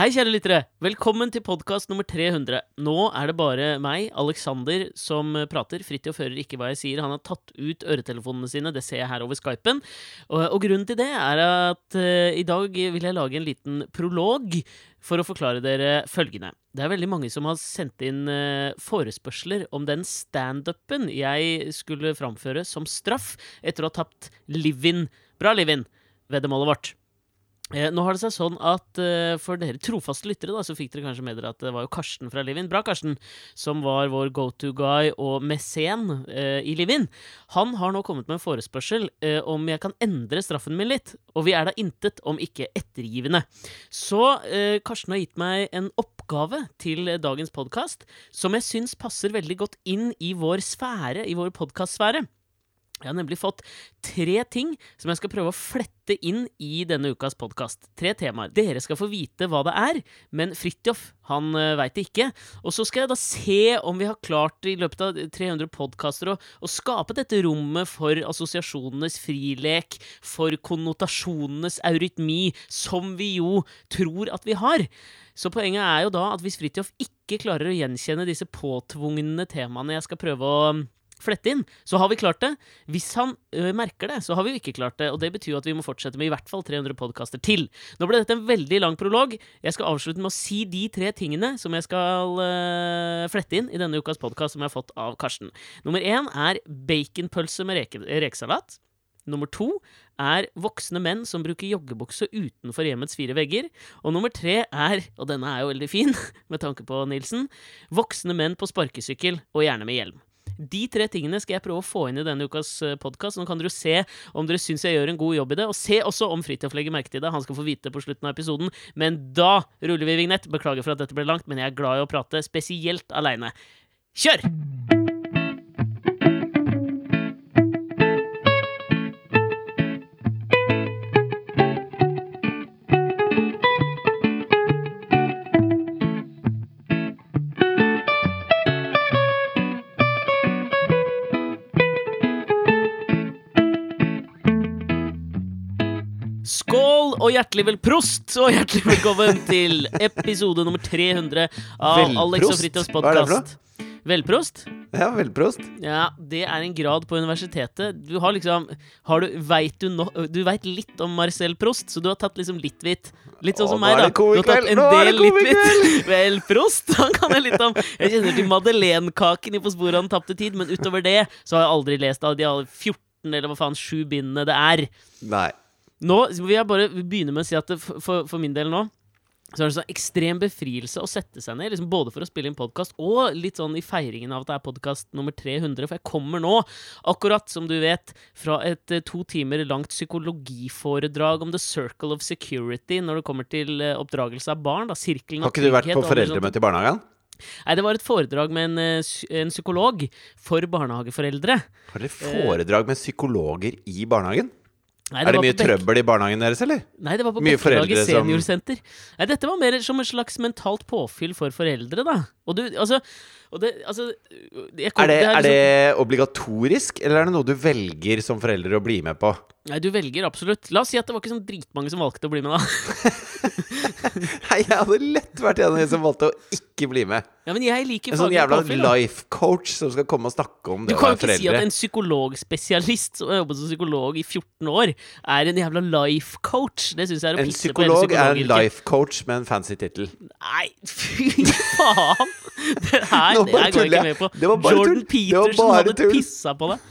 Hei, kjære lyttere. Velkommen til podkast nummer 300. Nå er det bare meg, Alexander, som prater. Fridtjof hører ikke hva jeg sier. Han har tatt ut øretelefonene sine. Det ser jeg her over Skypen. Og, og grunnen til det er at uh, i dag vil jeg lage en liten prolog for å forklare dere følgende. Det er veldig mange som har sendt inn uh, forespørsler om den standupen jeg skulle framføre som straff etter å ha tapt Livin. Bra, Livin! Veddemålet vårt. Eh, nå har det seg sånn at eh, For dere trofaste lyttere da, så fikk dere kanskje med dere at det var jo Karsten fra Livin, bra Karsten, som var vår go to guy og mesen eh, i Livin. Han har nå kommet med en forespørsel eh, om jeg kan endre straffen min litt. Og vi er da intet om ikke ettergivende. Så eh, Karsten har gitt meg en oppgave til dagens podkast som jeg syns passer veldig godt inn i vår sfære, i vår podkastsfære. Jeg har nemlig fått tre ting som jeg skal prøve å flette inn i denne ukas podkast. Tre temaer. Dere skal få vite hva det er, men Fridtjof han uh, veit det ikke. Og så skal jeg da se om vi har klart i løpet av 300 podkaster å, å, skape dette rommet for assosiasjonenes frilek, for konnotasjonenes eurytmi, som vi jo tror at vi har. Så poenget er jo da at hvis Fridtjof ikke klarer å gjenkjenne disse påtvungne temaene jeg skal prøve å flette inn, så har vi klart det. Hvis han ø, merker det, så har vi jo ikke klart det. Og det betyr jo at vi må fortsette med i hvert fall 300 podkaster til. Nå ble dette en veldig lang prolog. Jeg skal avslutte med å si de tre tingene som jeg skal ø, flette inn i denne ukas podkast som jeg har fått av Karsten. Nummer én er baconpølse med reke, rekesalat. Nummer to er voksne menn som bruker joggebukse utenfor hjemmets fire vegger. Og nummer tre er, og denne er jo veldig fin med tanke på Nilsen, voksne menn på sparkesykkel, og gjerne med hjelm. De tre tingene skal jeg prøve å få inn i denne ukas podkast. Nå kan dere se om dere syns jeg gjør en god jobb i det, og se også om Fridtjof legger merke til det. Han skal få vite på slutten av episoden. Men da ruller vi vignett. Beklager for at dette ble langt, men jeg er glad i å prate, spesielt aleine. Kjør! Og hjertelig vel prost, og hjertelig velkommen til episode nummer 300 av Velprost? Alex og Fritjofs podkast. Velprost? Ja, velprost. Ja, det er en grad på universitetet. Du har liksom har du, vet du, no, du vet litt om Marcel Prost, så du har tatt liksom litt hvitt. Litt sånn Åh, som meg, da. Du har tatt en Nå del litt. Vel, Prost, han kan jeg litt om. Jeg kjenner til madeleinekaken i På sporet av den tapte tid, men utover det så har jeg aldri lest av de alle 14 eller hva faen, sju bindene det er. Nei. Nå vil jeg bare begynne med å si at det, for, for, min del nå så er det sånn ekstrem befrielse å sette seg ned, liksom både for å spille inn podkast og litt sånn i feiringen av at det er podkast nummer 300. For jeg kommer nå, akkurat som du vet, fra et eh, to timer langt psykologiforedrag om the circle of security når det kommer til eh, oppdragelse av barn. Da, sirkelen av Har ikke du vært på foreldremøte i barnehagen? Nei, det var et foredrag med en, eh, en psykolog for barnehageforeldre. Har dere foredrag med psykologer i barnehagen? Nei, er det mye trøbbel i barnehagen deres, eller? Nei, det var på Mye Bekkelaget seniorsenter. som-. Nei, dette var mer som et slags mentalt påfyll for foreldre, da. Og du, altså, det, altså kom- Er det, det er liksom- det obligatorisk, eller er det noe du velger som forelder å bli med på? Nei, du velger absolutt. La oss si at det var ikke sånn dritmange som valgte å bli med, da. Nei, jeg hadde lett vært en av de som valgte å ikke bli med. Ja, men jeg liker En sånn jævla life coach som skal komme og snakke om det å kan jo være ikke si at en psykologspesialist som har jobbet som psykolog i 14 år, er en jævla life coach. Det syns jeg er å pisse på hele psykolog er en life coach med en fancy tittel. Nei, fy faen! Det her det her går jeg ikke med på. Jordan Peterson hadde tull. pissa på deg.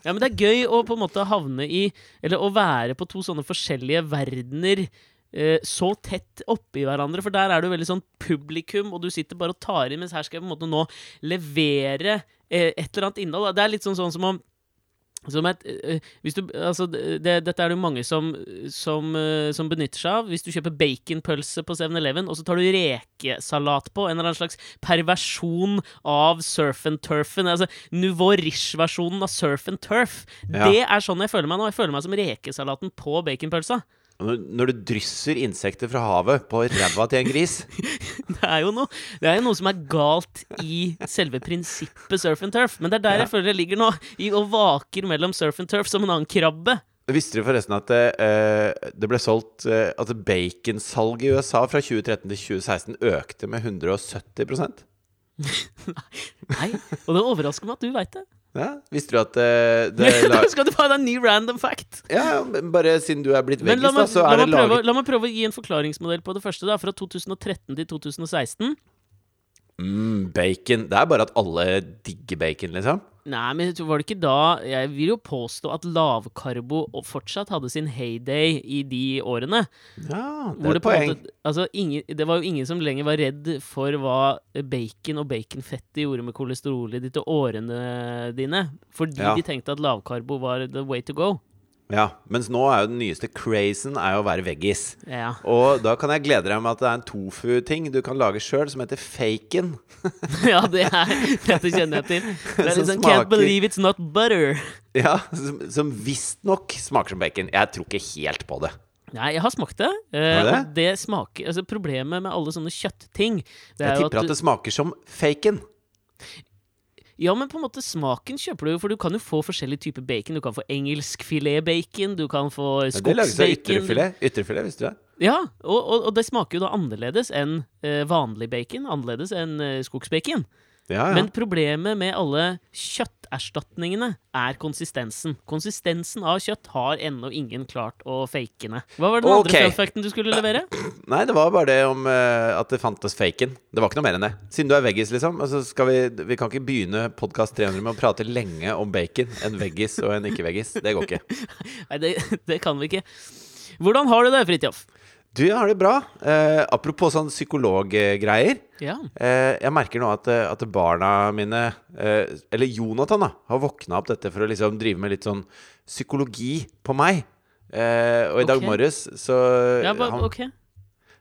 Ja, men det er gøy å på en måte havne i Eller å være på to sånne forskjellige verdener eh, så tett oppi hverandre. For der er du veldig sånn publikum, og du sitter bare og tar inn, mens her skal jeg på en måte nå levere eh, et eller annet innhold. Det er litt sånn, sånn som om et, eh, hvis du, altså, det, dette er det jo mange som, som, eh, som benytter seg av. Hvis du kjøper baconpølse på 7-Eleven, og så tar du rekesalat på, en eller annen slags perversjon av surf and turfen, altså Nouveau Riche-versjonen av surf and turf, Ja. det er sånn jeg føler meg nå. Jeg føler meg som rekesalaten på baconpølsa. Når, når du drysser insekter fra havet på ræva til en gris Det er jo noe, det er jo noe som er galt i selve prinsippet surf and turf. Men det er der Ja. jeg føler jeg ligger nå, i og vaker mellom surf and turf som en annen krabbe. Visste du forresten at det, eh, det ble solgt eh, At baconsalget i USA fra 2013 til 2016 økte med 170 Nei, og det overrasker meg at du veit det. Ja, Visste du at uh, det la, Skal du få deg en ny random fact? Ja, bare siden du er blitt veggis, da, så er det laget prøve, la meg prøve å gi en forklaringsmodell på det første. Da, fra 2013 til 2016. mm, Bacon. Det er bare at alle digger bacon, liksom. Nei, men var det ikke da Jeg vil jo påstå at lavkarbo fortsatt hadde sin heyday i de årene. Ja, det er et poeng. måte, altså, ingen, det var jo ingen som lenger var redd for hva bacon og baconfettet gjorde med kolesterolet ditt og årene dine. Fordi Ja. de tenkte at lavkarbo var the way to go. Ja, Mens nå er jo den nyeste crazen er jo å være veggis. Ja. Og da kan jeg glede deg med at det er en tofu-ting du kan lage sjøl, som heter faken. ja, det er Dette kjenner jeg til. Det er liksom Can't believe it's not butter. Ja, Som, som visstnok smaker som bacon. Jeg tror ikke helt på det. Nei, jeg har smakt det. eh, det? Det smaker Altså, problemet med alle sånne kjøttting det Jeg er tipper at at det smaker som faken. Ja, men på en måte smaken kjøper du jo, for du kan jo få forskjellige typer bacon. Du kan få engelsk filet-bacon, du kan få Ja, Det lages av skogsbacon. ytrefilet. Ytrefilet, visste du det? Ja, og, og, og det smaker jo da annerledes enn eh, vanlig bacon. Annerledes enn eh, skogsbacon. Ja, ja. Men problemet med alle kjøtterstatningene er konsistensen. Konsistensen av kjøtt har ennå ingen klart å fake ned. Hva var den okay. andre funfacten du skulle levere? Nei, det var bare det om uh, at det fantes faken. Det var ikke noe mer enn det. Siden du er veggis, liksom. Altså skal vi, vi kan ikke begynne podkast 300 med å prate lenge om bacon. En veggis og en ikke-veggis. Det går ikke. Nei, det, det kan vi ikke. Hvordan har du det, Fridtjof? Du, har det bra. Eh, apropos sånn psykologgreier. Ja. Eh, jeg merker nå at, eh, at barna mine, eh, eller Jonathan, da, har våkna opp dette for å liksom drive med litt sånn psykologi på meg. Eh, og i dag morges så ja ba, han, okay.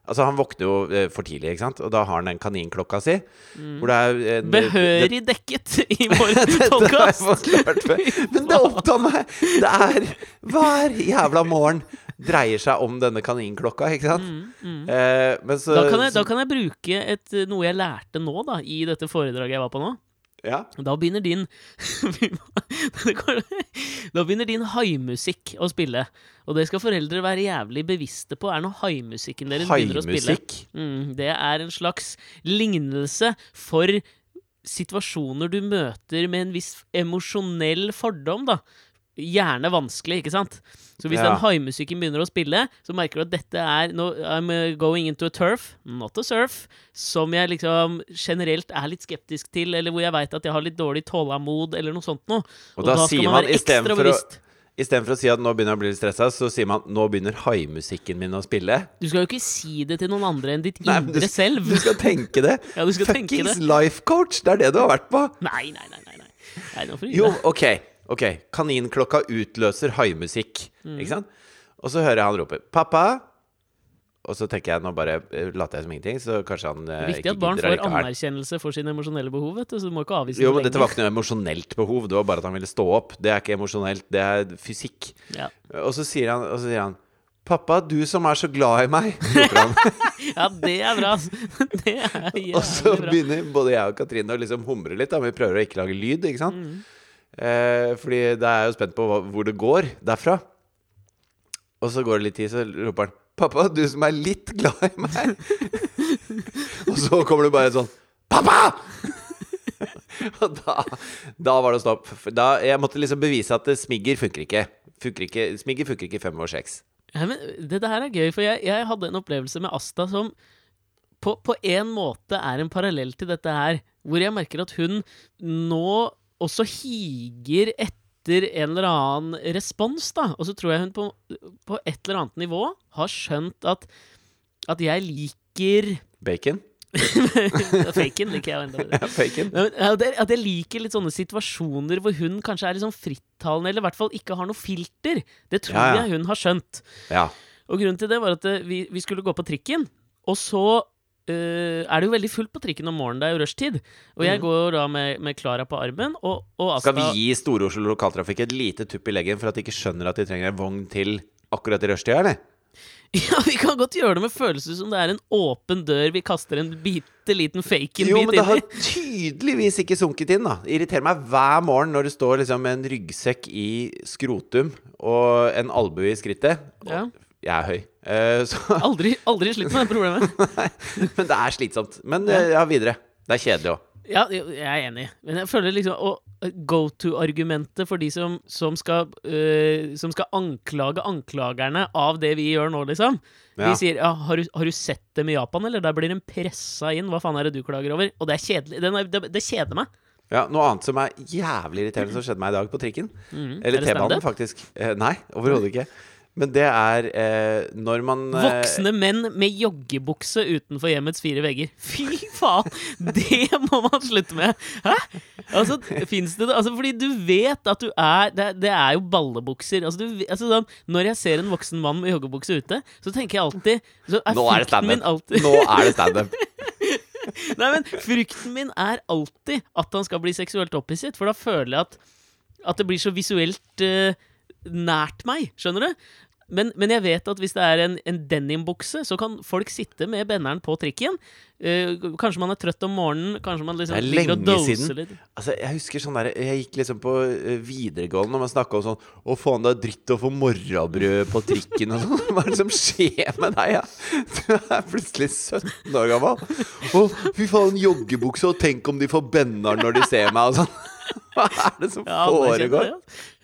Altså, han våkner jo eh, for tidlig, ikke sant? Og da har han den kaninklokka si. Mm. Hvor det er en- Behørig dekket i vår podkast! Men det opptar meg! Det er hver jævla morgen dreier seg om denne kaninklokka, ikke sant? Eh, men så Mm, Da kan, jeg, da kan jeg bruke et, noe jeg lærte nå, da, i dette foredraget jeg var på nå. Ja. Da begynner din Da begynner din haimusikk å spille. Og det skal foreldre være jævlig bevisste på, er når haimusikken deres begynner å spille. Mm, det er en slags lignelse for situasjoner du møter med en viss emosjonell fordom, da. Gjerne vanskelig, ikke sant? Så hvis Ja. den haimusikken begynner å spille, så merker du at dette er no, I'm uh, going into a turf, not a surf, som jeg liksom generelt er litt skeptisk til, eller hvor jeg veit at jeg har litt dårlig tålamod, eller noe sånt noe. Og da sier man være ekstra bevisst. Istedenfor å si at nå begynner jeg å bli litt stressa, så sier man nå begynner haimusikken min å spille. Du skal jo ikke si det til noen andre enn ditt Nei, indre indre selv. Du skal tenke det. Ja, du skal tenke Fuckings life coach! Det er det du har vært på. Nei, nei, nei. nei, nei. nei du Jo, ok. Ok Kaninklokka utløser haimusikk. Mm. Ikke sant? Og så hører jeg han rope 'pappa'. Og så tenker jeg nå bare eh, later jeg som ingenting, så kanskje han Det eh, er viktig at barn får anerkjennelse for sine emosjonelle behov, vet du, så du må ikke avvise Jo, det men dette var ikke noe emosjonelt behov. Det var bare at han ville stå opp. Det er ikke emosjonelt, det er fysikk. Ja. Og så sier han, og så sier han 'Pappa, du som er så glad i meg', roper han. ja, det er bra. Det er jævlig bra. Og så begynner både jeg og Katrine å liksom humre litt. Da. Vi prøver å ikke lage lyd, ikke sant? Mm. Eh, fordi da er jeg jo spent på hva, hvor det går derfra. Og så går det litt tid, så roper han 'Pappa, du som er litt glad i meg'. og så kommer det bare sånn 'Pappa!' og da, da var det stopp. Da, jeg måtte liksom bevise at smigger funker ikke. Funker ikke smigger funker ikke fem år seks. Ja, men Dette her er gøy, for jeg, jeg hadde en opplevelse med Asta som på, på en måte er en parallell til dette her, hvor jeg merker at hun nå også higer etter en eller annen respons, da. Og så tror jeg hun på, på et eller annet nivå har skjønt at, at jeg liker Bacon? Faken liker jeg enda bedre. Ja, det- At jeg liker litt sånne situasjoner hvor hun kanskje er litt sånn frittalende, eller i hvert fall ikke har noe filter. Det tror Ja, ja. jeg hun har skjønt. Ja. Og grunnen til det var at eh, vi, vi skulle gå på trikken, og så eh, er det jo veldig fullt på trikken om morgenen. Det er jo rushtid. Og jeg går da med, med Klara på armen, og, og Asta Skal vi gi Stor-Oslo lokaltrafikk et lite tupp i leggen for at de ikke skjønner at de trenger en vogn til akkurat i rushtida, eller? Ja, Vi kan godt gjøre det med følelser som det er en åpen dør vi kaster en bitte liten Jo, faken-bit men det har tydeligvis ikke sunket inn, da. Det irriterer meg hver morgen når det står liksom en ryggsekk i skrotum og en albue i skrittet. Og Ja. Jeg er høy. Uh, Aldri, aldri slitt med det problemet. men det er slitsomt. Men eh, ja, videre. Det er kjedelig òg. Ja, jeg er enig. Men jeg føler liksom Og go to-argumentet for de som, som, skal, uh, som skal anklage anklagerne av det vi gjør nå, liksom. Ja. De sier ja, har, du, 'Har du sett dem i Japan, eller?' Der blir de pressa inn. Hva faen er det du klager over? Og det er kjedelig. Er, det, det kjeder meg. Ja, noe annet som er jævlig irriterende som skjedde meg i dag på trikken. Mm, Eller Er T-banen, faktisk. Eh, nei, overhodet ikke. Men det er eh, når man eh, Voksne menn med joggebukse utenfor hjemmets fire vegger. Fy faen! Det må man slutte med! Hæ? Altså, fins det det? Altså, fordi du vet at du er Det, det er jo ballebukser. Altså, du, altså, sånn, når jeg ser en voksen mann med joggebukse ute, så tenker jeg alltid så er Nå er det standup! Nå er det standup! Nei, men frykten min er alltid at han skal bli seksuelt opphisset, for da føler jeg at, at det blir så visuelt eh, nært meg. Skjønner du? Men, men jeg vet at hvis det er en, en denimbukse, så kan folk sitte med benneren på trikken. Uh, kanskje man er trøtt om morgenen, kanskje man liksom Det er ligger og lenge siden. litt. Altså, jeg husker sånn der Jeg gikk liksom på eh, videregående når man snakka om sånn Å, faen, det er dritt å få morrabrød på trikken og sånn. Hva er det som skjer med deg, ja? Du er plutselig 17 år gammel. Å, fy faen, joggebukse, og tenk om de får benneren når de ser meg, og sånn. Hva er det som Ja, foregår?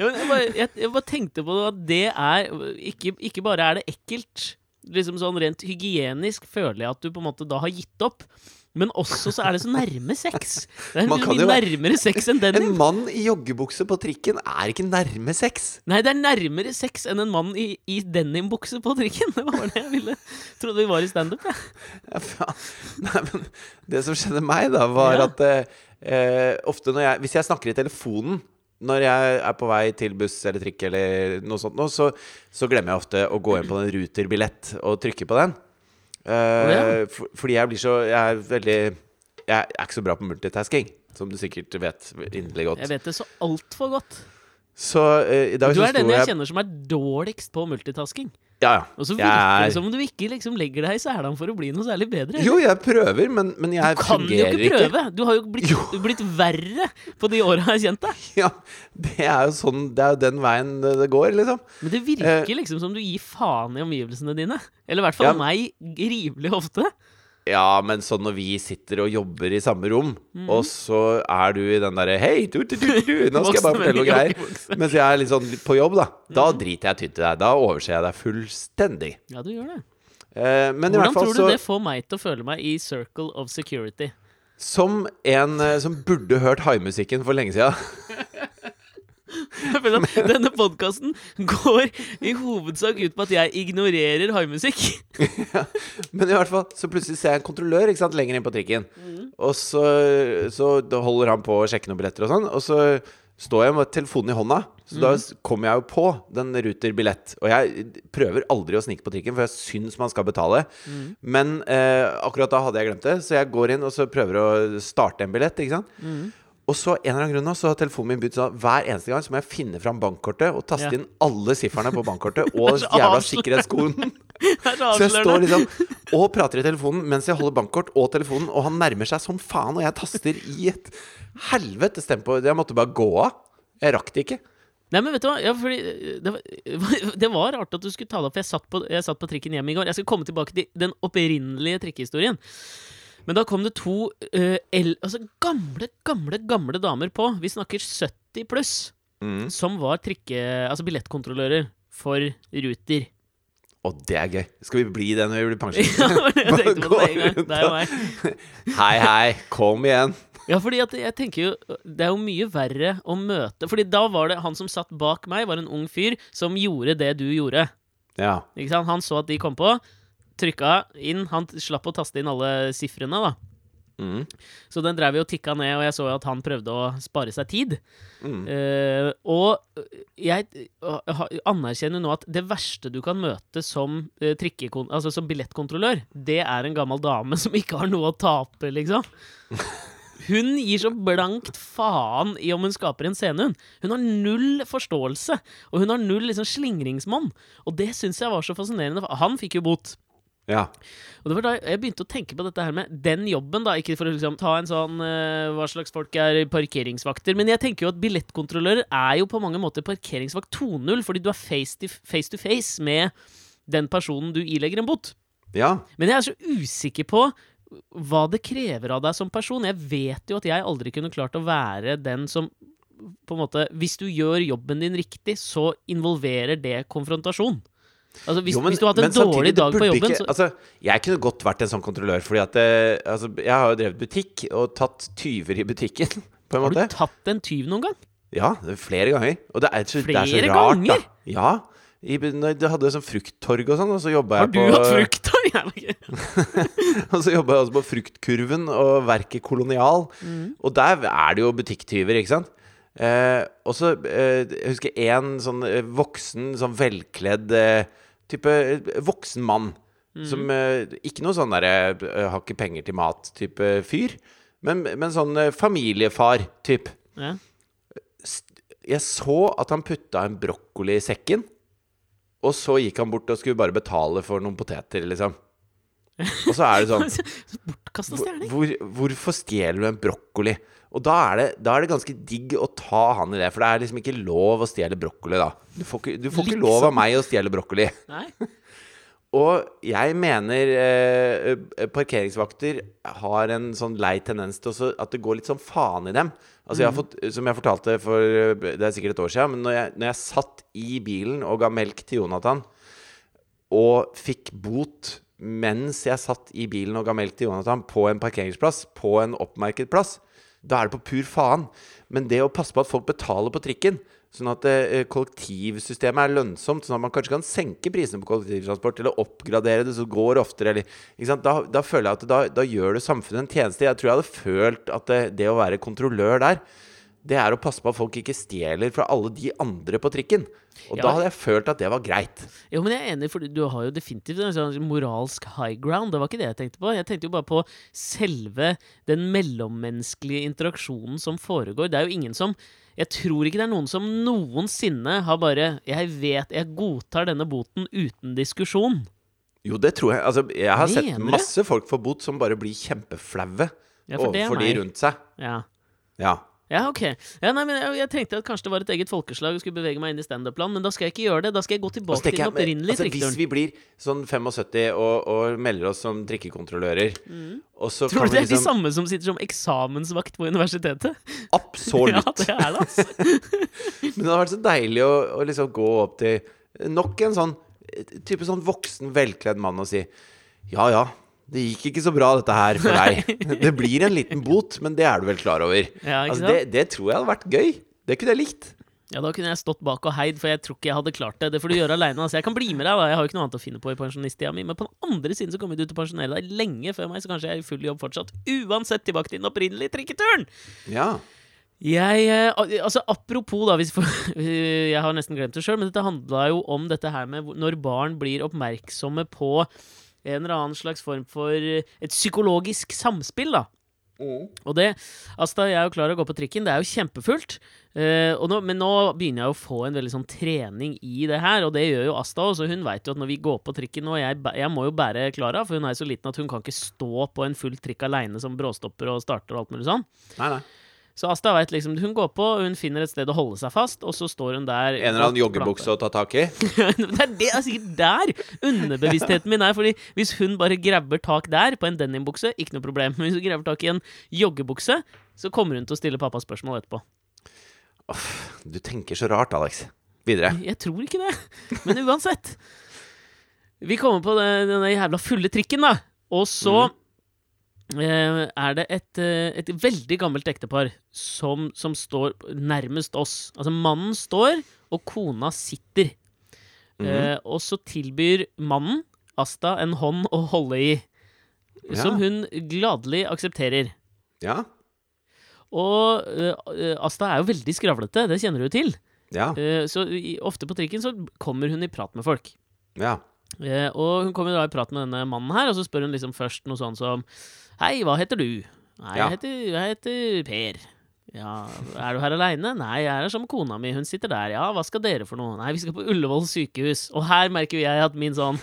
men jeg, bare, jeg, jeg bare tenkte på at det er ikke, ikke bare er det ekkelt, liksom sånn rent hygienisk føler jeg at du på en måte da har gitt opp. Men også så er det så nærme sex. Det er mye nærmere sex enn den. En mann i joggebukse på trikken er ikke nærme sex. Nei, det er nærmere sex enn en mann i, i denimbukse på trikken. Det var det jeg ville. Trodde vi var i standup, jeg. Ja, ja, Nei, men det som skjedde meg, da, var Ja. at eh, ofte når jeg Hvis jeg snakker i telefonen når jeg er på vei til buss eller trikk eller noe sånt, nå, så, så glemmer jeg ofte å gå inn på en Ruter-billett og trykke på den. Eh, ja. for, fordi jeg blir så Jeg er veldig Jeg er ikke så bra på multitasking, som du sikkert vet inderlig godt. Jeg vet det så altfor godt. Så eh, Du er den jeg jeg kjenner som er dårligst på multitasking. Ja, ja. Og så virker er- det som om du ikke liksom legger deg i selene for å bli noe særlig bedre. Jo, jeg prøver, men, men jeg Du kan jo ikke prøve! Du har jo blitt, Jo. blitt verre på de åra jeg har kjent deg. Ja, det er jo sånn Det er jo den veien det går, liksom. Men det virker liksom som du gir faen i omgivelsene dine. Eller i hvert fall Ja. meg rimelig ofte. Ja, men sånn når vi sitter og jobber i samme rom, mm. og så er du i den derre Hei, du, du, du, nå skal jeg bare fortelle noe greier. Mens jeg er litt sånn på jobb, da. Da Mhm. driter jeg tynt i deg. Da overser jeg deg fullstendig. Ja, du gjør det. Eh, men Hvordan fall tror du så det får meg til å føle meg i circle of security? Som en eh, som burde hørt haimusikken for lenge sida. Denne podkasten går i hovedsak ut på at jeg ignorerer haimusikk. Men i hvert fall, så plutselig ser jeg en kontrollør ikke sant, lenger inn på trikken. Mm. Og så, så da holder han på å sjekke noen billetter og sånn. Og så står jeg med telefonen i hånda. Så da Mhm. kommer jeg jo på den Ruter billett. Og jeg prøver aldri å snike på trikken, for jeg syns man skal betale. Mm. Men eh, akkurat da hadde jeg glemt det, så jeg går inn og så prøver å starte en billett. Ikke sant? Mhm. Og så en eller annen grunn nå, så har telefonen min begynt sånn hver eneste gang så må jeg finne fram bankkortet og taste Ja. inn alle sifferne på bankkortet og jævla sikkerhetskoden. Er så Så jeg står liksom og prater i telefonen mens jeg holder bankkort og telefonen, og han nærmer seg som faen, og jeg taster i et helvetes tempo. Jeg måtte bare gå av. Jeg rakk det ikke. Nei, men vet du hva? Ja, eh, det, var, det var rart at du skulle ta det opp. for Jeg satt, på, jeg satt på trikken hjem i går. Jeg skal komme tilbake til den opprinnelige trikkehistorien. Men da kom det to uh, el, altså gamle, gamle, gamle damer på. Vi snakker 70 pluss. Mm. Som var trikke... Altså billettkontrollører for Ruter. Og det er gøy. Skal vi bli det når vi blir pensjonister? er. Hei, hei, kom igjen. Ja, fordi at jeg tenker jo Det er jo mye verre å møte Fordi da var det han som satt bak meg, var en ung fyr som gjorde det du gjorde. Ja. Ikke sant? Han så at de kom på, trykka inn. Han slapp å taste inn alle sifrene, da. Mm. Så den drev jo og tikka ned, og jeg så jo at han prøvde å spare seg tid. Mm. Uh, og jeg anerkjenner nå at det verste du kan møte som, uh, altså som billettkontrollør, det er en gammel dame som ikke har noe å tape, liksom. Hun gir så blankt faen i om hun skaper en scene, hun. Hun har null forståelse, og hun har null liksom slingringsmonn. Og det syns jeg var så fascinerende. Han fikk jo bot. Ja. Og det var da jeg begynte å tenke på dette her med den jobben, da. Ikke for å liksom ta en sånn uh, hva slags folk er parkeringsvakter, men jeg tenker jo at billettkontrollører er jo på mange måter parkeringsvakt 2.0, fordi du er face to, face to face med den personen du ilegger en bot. ja. Men jeg er så usikker på hva det krever av deg som person. Jeg vet jo at jeg aldri kunne klart å være den som på en måte, Hvis du gjør jobben din riktig, så involverer det konfrontasjon. Altså Hvis, Jo, men- hvis du har hatt en dårlig dag på jobben, ikke, så altså, Jeg kunne godt vært en sånn kontrollør, fordi at eh, altså, jeg har jo drevet butikk og tatt tyver i butikken, på en Har du tatt en tyv noen gang? Ja, er flere ganger. Og det er så, det er så Flere rart, ganger? da. Ja. I, jeg hadde sånn frukttorg og sånn, og så jobba Har jeg på hatt du hatt frukttorg? Og så jobba jeg også på Fruktkurven og Verket Kolonial. Mm. Og der er det jo butikktyver, ikke sant? Eh, og så eh, Jeg husker én sånn eh, voksen, sånn velkledd eh, type eh, voksen mann. Mm. Som eh, Ikke noe sånn derre eh, har ikke penger til mat-type fyr. Men, men sånn familiefar-type. Ja. Jeg så at han putta en brokkoli i sekken, og så gikk han bort og skulle bare betale for noen poteter, liksom. Og så er det sånn Bortkasta stjeling. hvor, Hvorfor stjeler du en brokkoli? Og da er, det, da er det ganske digg å ta han i det, for det er liksom ikke lov å stjele brokkoli, da. Du får ikke, du får ikke Liksom. lov av meg å stjele brokkoli. Nei? Og jeg mener eh, parkeringsvakter har en sånn lei tendens til også at det går litt sånn faen i dem. Altså jeg har fått, Som jeg fortalte for eh, Det er sikkert et år siden, men når jeg, når jeg satt i bilen og ga melk til Jonathan, og fikk bot mens jeg satt i bilen og ga melk til Jonathan på en parkeringsplass, på en oppmerket plass, da er det på pur faen. Men det å passe på at folk betaler på trikken, sånn at eh, kollektivsystemet er lønnsomt, sånn at man kanskje kan senke prisene på kollektivtransport, eller oppgradere det så det går oftere, eller? Da, da føler jeg at da, da gjør du samfunnet en tjeneste. Jeg tror jeg hadde følt at det, det å være kontrollør der, det er å passe på at folk ikke stjeler fra alle de andre på trikken. Og Ja. da hadde jeg følt at det var greit. Jo, men jeg er enig, for du har jo definitivt en sånn moralsk high ground. Det var ikke det jeg tenkte på. Jeg tenkte jo bare på selve den mellommenneskelige interaksjonen som foregår. Det er jo ingen som Jeg tror ikke det er noen som noensinne har bare Jeg vet jeg godtar denne boten uten diskusjon. Jo, det tror jeg. Altså, jeg har Mener sett masse folk få bot som bare blir kjempeflaue Ja, er overfor de rundt seg. Ja. Ja. Ja, ok. Ja, nei, men jeg, jeg tenkte at kanskje det var et eget folkeslag og skulle bevege meg inn i standup-land, men da skal jeg ikke gjøre det. Da skal jeg gå tilbake til den opprinnelige altså, hvis vi blir sånn 75 og, og melder oss som så Mm. Tror du det er er de liksom samme som sitter som eksamensvakt på universitetet? Absolutt. Ja, det er det, altså. Men det hadde vært så deilig å, å liksom gå opp til nok en sånn type sånn voksen, velkledd mann og si Ja ja, det gikk ikke så bra dette her for deg. Det blir en liten bot, men det er du vel klar over. Ja, Altså, det, det tror jeg hadde vært gøy. Det kunne jeg likt. Ja, da kunne jeg stått bak og heid, for jeg tror ikke jeg hadde klart det. Det får du gjøre aleine. Altså. Jeg kan bli med deg, da. Jeg har jo ikke noe annet å finne på i pensjonisttida mi. Men på den andre siden så kommer du til å pensjonere deg lenge før meg, så kanskje jeg er i full jobb fortsatt. Uansett tilbake til den opprinnelige trikketuren! Ja. Jeg, eh, altså Apropos, da for, Jeg har nesten glemt det sjøl, men dette handla jo om dette her med når barn blir oppmerksomme på en eller annen slags form for eh, et psykologisk samspill, da. Og det Asta, jeg er jo klar til å gå på trikken, det er jo kjempefullt. Eh, og nå, men nå begynner jeg å få en veldig sånn trening i det her, og det gjør jo Asta også. Hun veit jo at når vi går på trikken nå Jeg, jeg må jo bære Klara, for hun er så liten at hun kan ikke stå på en full trikk aleine som bråstopper og starter og alt mulig sånn. Nei, nei. Så Asta vet liksom Hun går på, hun finner et sted å holde seg fast, og så står hun der En eller annen joggebukse å ta tak i. det er det er sikkert der underbevisstheten min er. Fordi hvis hun bare grabber tak der, på en denimbukse, ikke noe problem. Men hvis hun grabber tak i en joggebukse, så kommer hun til å stille pappa spørsmål etterpå. Du tenker så rart, Alex. Videre. Jeg tror ikke det. Men uansett. Vi kommer på den, denne jævla fulle trikken, da. Og så eh, er det et, eh, et veldig gammelt ektepar som, som står nærmest oss. Altså, mannen står, og kona sitter. eh, og så tilbyr mannen Asta en hånd å holde i, som hun gladelig aksepterer. Ja. Og eh, Asta er jo veldig skravlete, det kjenner du til. Ja. Eh, så ofte på trikken så kommer hun i prat med folk. Ja. Eh, og hun kommer da i prat med denne mannen her, og så spør hun liksom først noe sånn som Hei, hva heter du? Nei, Ja. jeg, heter, jeg heter Per. Ja, Er du her aleine? Nei, jeg er her sammen med kona mi. Hun sitter der. Ja, hva skal dere for noe? Nei, vi skal på Ullevål sykehus. Og her merker jo jeg at min sånn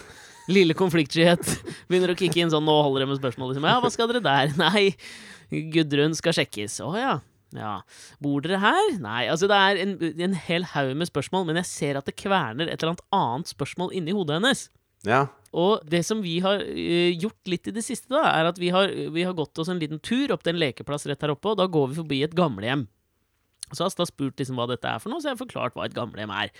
lille konfliktskyhet begynner å kicke inn sånn Nå holder det med spørsmål, liksom. Ja, hva skal dere der? Nei, Gudrun skal sjekkes. Å ja. Ja. Bor dere her? Nei. Altså, det er en, en hel haug med spørsmål, men jeg ser at det kverner et eller annet annet spørsmål inni hodet hennes. Ja. Og det som vi har eh, gjort litt i det siste, da, er at vi har, vi har gått oss en liten tur opp til en lekeplass rett her oppe, og da går vi forbi et gamlehjem. Så har Asta spurt liksom hva dette er for noe, så jeg har forklart hva et gamlehjem er.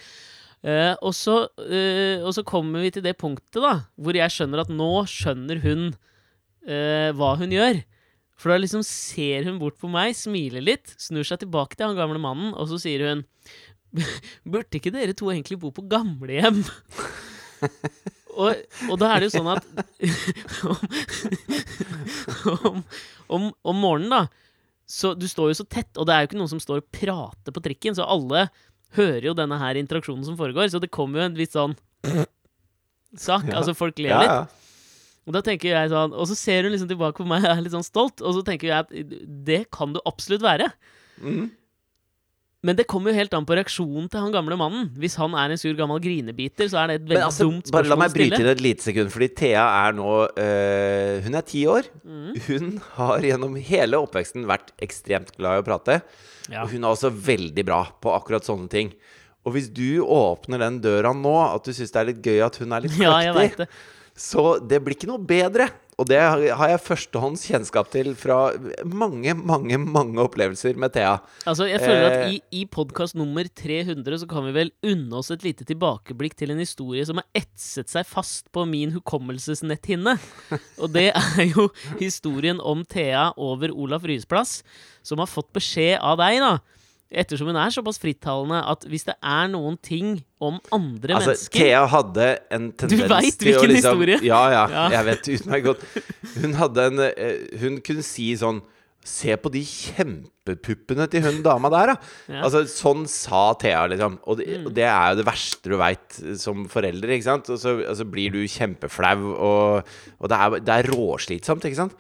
Uh, og, så, uh, og så kommer vi til det punktet da hvor jeg skjønner at nå skjønner hun uh, hva hun gjør. For da liksom ser hun bort på meg, smiler litt, snur seg tilbake til han gamle mannen, og så sier hun Burde ikke dere to egentlig bo på gamlehjem? og, og da er det jo sånn at om, om, om morgenen, da så Du står jo så tett, og det er jo ikke noen som står og prater på trikken, så alle hører jo denne her interaksjonen som foregår, så det kommer jo en viss sånn sak. Altså, folk ler Ja, litt. Og da tenker jeg sånn Og så ser hun liksom tilbake på meg og er litt sånn stolt, og så tenker jeg at det kan du absolutt være. Mhm. Men det kommer jo helt an på reaksjonen til han gamle mannen. Hvis han er en sur gammel grinebiter, så er det et veldig altså, dumt bare la spørsmål å meg bryte stille. inn et lite sekund, fordi Thea er nå øh, Hun er ti år. Mm. Hun har gjennom hele oppveksten vært ekstremt glad i å prate. Ja. Og hun er også veldig bra på akkurat sånne ting. Og hvis du åpner den døra nå, at du syns det er litt gøy at hun er litt ja, kløktig, det. så det blir ikke noe bedre. Og det har jeg førstehånds kjennskap til fra mange, mange mange opplevelser med Thea. Altså, jeg føler at Eh. i, i podkast nummer 300 så kan vi vel unne oss et lite tilbakeblikk til en historie som har etset seg fast på min hukommelsesnetthinne. Og det er jo historien om Thea over Olaf Ryes plass, som har fått beskjed av deg, da. Ettersom hun er såpass frittalende at hvis det er noen ting om andre Altså, mennesker Thea hadde en tendens til å hvilken liksom historie? Ja, ja, Ja. jeg vet utmerket godt. Hun hadde en eh, Hun kunne si sånn Se på de kjempepuppene til hun dama der, da. Ja. Altså, sånn sa Thea, liksom. Og det, Mm. og det er jo det verste du veit som forelder, ikke sant. Og så altså, blir du kjempeflau, og, og det, er, det er råslitsomt, ikke sant.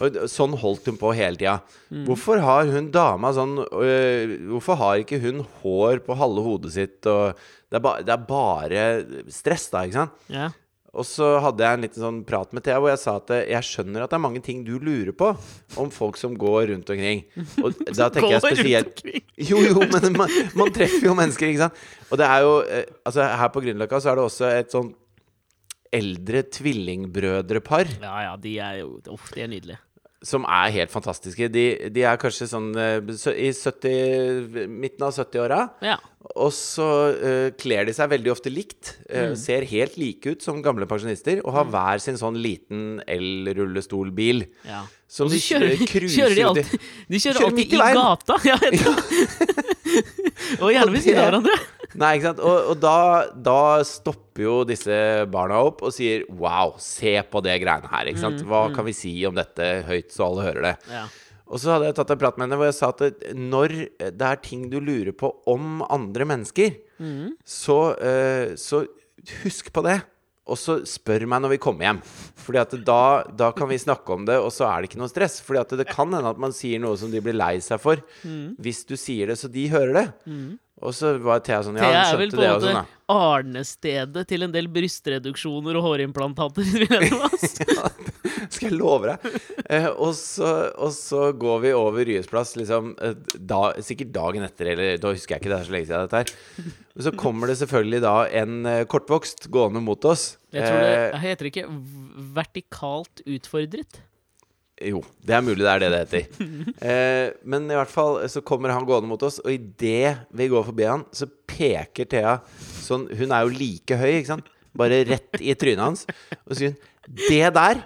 Og sånn holdt hun på hele tida. Mm. Hvorfor har hun dama sånn øh, Hvorfor har ikke hun hår på halve hodet sitt, og det er, ba, det er bare stress, da, ikke sant? ja. Og så hadde jeg en liten sånn prat med Thea hvor jeg sa at eh, jeg skjønner at det er mange ting du lurer på om folk som går rundt omkring. Og da tenker jeg spesielt. Jo, jo, men man, man treffer jo mennesker, ikke sant? Og det er jo eh, Altså, her på Grünerløkka så er det også et sånn eldre tvillingbrødrepar ja, ja, de er jo Uff, de er nydelige. Som er helt fantastiske. De, de er kanskje sånn eh, i 70 Midten av 70-åra. Ja. Og så uh, kler de seg veldig ofte likt. Uh, Mm. Ser helt like ut som gamle pensjonister. Og har hver sin sånn liten el-rullestolbil. ja. Som de kjører, kruser kjører de alltid De kjører, Kjører alltid i i gata! Ja, og gjerne ved siden av hverandre. Nei, ikke sant? Og, og da, da stopper jo disse barna opp og sier Wow, se på det greiene her. Ikke Mm, sant? Hva kan vi si om dette høyt, så alle hører det? Ja. Og så hadde jeg tatt en prat med henne hvor jeg sa at når det er ting du lurer på om andre mennesker, Mm. så, uh, så husk på det. Og så spør meg når vi kommer hjem. Fordi at da, da kan vi snakke om det, og så er det ikke noe stress. Fordi at det kan hende at man sier noe som de blir lei seg for. Mm. Hvis du sier det, så de hører det. Og så var Thea sånn Ja, hun skjønte på det og sånn, da. arnestedet til en del brystreduksjoner og hårimplantater. vil jeg tro. Skal jeg love deg. Eh, og, så, og så går vi over Ryes plass, liksom, eh, da, sikkert dagen etter, eller da husker jeg ikke, det er så lenge siden dette her. Så kommer det selvfølgelig da en eh, kortvokst gående mot oss. Jeg tror det Eh, heter ikke vertikalt utfordret. Jo, det er mulig det er det det heter. Eh, men i hvert fall så kommer han gående mot oss, og idet vi går forbi han, så peker Thea sånn Hun er jo like høy, ikke sant? Bare rett i trynet hans. Og så sier hun Det der,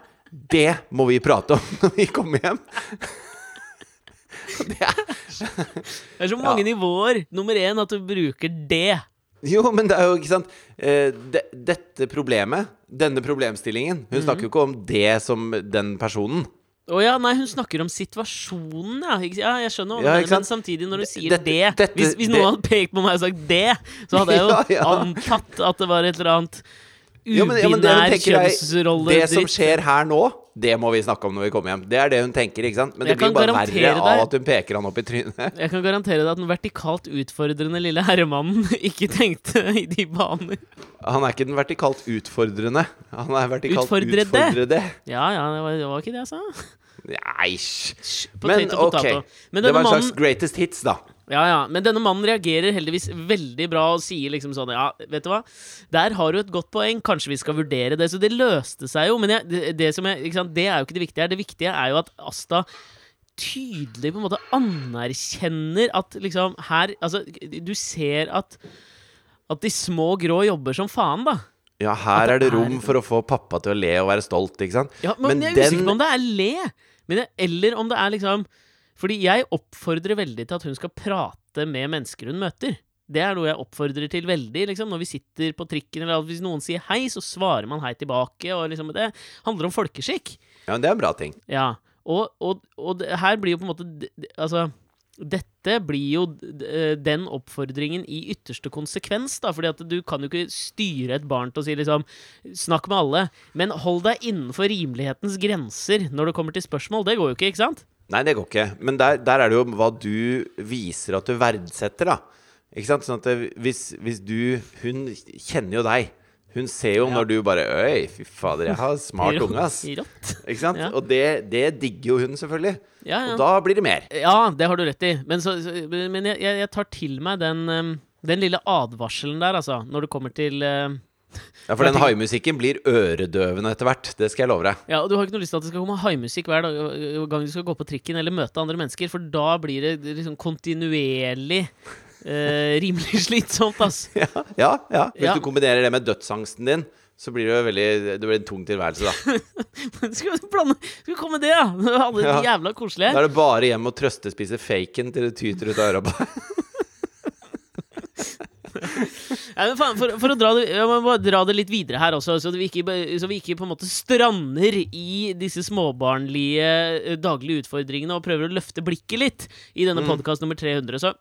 det må vi prate om når vi kommer hjem. Det er Det er så mange nivåer. Nummer én at du bruker det. Jo, men det er jo ikke sant eh, de, Dette problemet, denne problemstillingen Hun snakker jo ikke om det som den personen. Å ja, nei, hun snakker om situasjonen, ja. Ja jeg skjønner hva du mener, men samtidig, når du sier Dette- det dette- Hvis, hvis det- noen hadde pekt på meg og sagt det, så hadde jeg jo Ja, ja. antatt at det var et eller annet Ja, ja, ubinær tenker jeg, kjønnsrolle det som skjer her nå, det må vi snakke om når vi kommer hjem. Det er det hun tenker, ikke sant? Men det blir bare verre deg- av at hun peker han opp i trynet. Jeg kan garantere deg at den vertikalt utfordrende lille herremannen ikke tenkte i de baner. Han er ikke den vertikalt utfordrende. Han er vertikalt Utfordrede. utfordrede. Ja, ja, det var, det var ikke det jeg sa. Nei. Men ok. Men Det var en slags mannen, greatest hits, da. Ja, ja, men denne mannen reagerer heldigvis veldig bra og sier liksom sånn Ja, vet du hva, der har du et godt poeng, kanskje vi skal vurdere det. Så det løste seg jo. Men jeg, det, det, som jeg, sant, det er jo ikke det viktige her. Det viktige er jo at Asta tydelig på en måte anerkjenner at liksom her Altså, du ser at at de små grå jobber som faen, da. Ja, her det er det rom er- for å få pappa til å le og være stolt, ikke sant? Ja, men, Men jeg er den- usikker på om det er le, men eller om det er liksom Fordi jeg oppfordrer veldig til at hun skal prate med mennesker hun møter. Det er noe jeg oppfordrer til veldig. liksom Når vi sitter på trikken, eller hvis noen sier hei, så svarer man hei tilbake. Og liksom Det handler om folkeskikk. Ja, men det er en bra ting. Ja. Og, og, og det, her blir jo på en måte Altså dette blir jo eh, den oppfordringen i ytterste konsekvens, da. Fordi at du kan jo ikke styre et barn til å si liksom Snakk med alle, men hold deg innenfor rimelighetens grenser når det kommer til spørsmål. Det går jo ikke, ikke sant? Nei, det går ikke. Men der, der er det jo hva du viser at du verdsetter, da. Ikke sant? Sånn at det, hvis, hvis du Hun kjenner jo deg. Hun ser jo Ja. når du bare Øy, fy fader, jeg har smart unge, ass. Rått. Ikke sant? Ja. Og det, det digger jo hun, selvfølgelig. Ja, ja. Og da blir det mer. Ja, det har du rett i. Men, så, så, men jeg, jeg tar til meg den, den lille advarselen der, altså, når det kommer til uh, Ja, For den haimusikken blir øredøvende etter hvert. Det skal jeg love deg. Ja, og du har ikke noe lyst til at det skal komme haimusikk hver dag, gang du skal gå på trikken eller møte andre mennesker, for da blir det liksom kontinuerlig eh, rimelig slitsomt, ass. Ja, ja. ja. Hvis Ja. du kombinerer det med dødsangsten din, så blir det jo veldig Det blir en tung tilværelse, da. skal vi blande Skal vi komme med det, da? Alle Ja. jævla koselige. Da er det bare hjem og trøstespise faken til det tyter ut av øra på deg. Faen, for, for å dra det, jeg må bare dra det litt videre her også, så vi ikke, så vi ikke på en måte strander i disse småbarnlige eh, daglige utfordringene og prøver å løfte blikket litt i denne Mm. podkast nummer 300, så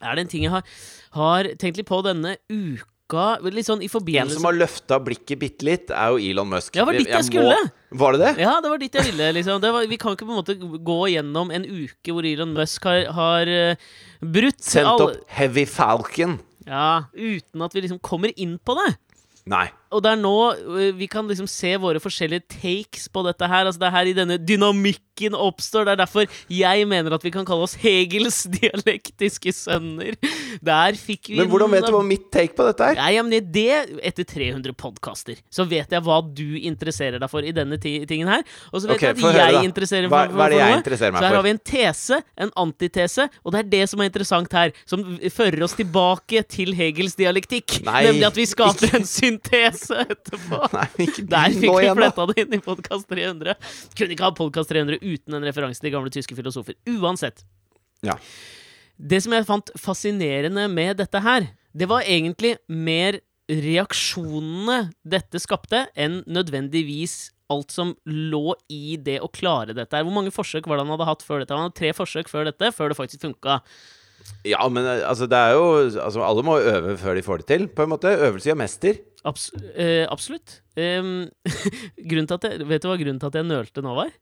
er det en ting jeg har, har tenkt litt på denne uka Litt sånn i En som har løfta blikket bitte litt, er jo Elon Musk. Ja, det var dit jeg må- skulle. Var det det? Ja, det var dit jeg ville. liksom det var, Vi kan ikke på en måte gå gjennom en uke hvor Elon Musk har, har eh, brutt Sendt all- opp Heavy Falcon. Ja, uten at vi liksom kommer inn på det. Nei. Og det er nå øh, vi kan liksom se våre forskjellige takes på dette her. Altså Det er her i denne dynamikken oppstår. Det er derfor jeg mener at vi kan kalle oss Hegels dialektiske sønner. Der fikk vi Men hvordan vet du hva mitt take på dette er? Nei, ja, men det, Etter 300 podkaster så vet jeg hva du interesserer deg for i denne tingen her. Og så vet okay, jeg at jeg da. interesserer Hva- meg for, hva er det jeg interesserer meg for. så her har vi en tese, en antitese, og det er det som er interessant her. Som fører oss tilbake til Hegels dialektikk. Nei, nemlig at vi skaper en syntese etterpå. Nei, ikke Der fikk vi fletta det inn i podkast 300. Kunne ikke ha podkast 300 uten en referanse til gamle tyske filosofer. Uansett. Ja. Det som jeg fant fascinerende med dette her, det var egentlig mer reaksjonene dette skapte, enn nødvendigvis alt som lå i det å klare dette her. Hvor mange forsøk var det han hadde hatt før dette? Han hadde tre forsøk før dette, før det faktisk funka. Ja, men eh, altså, det er jo altså, Alle må øve før de får det til, på en måte. Øvelse gjør mester. Abs eh, absolutt. Grunnen til at jeg, vet du hva grunnen til at jeg nølte nå var?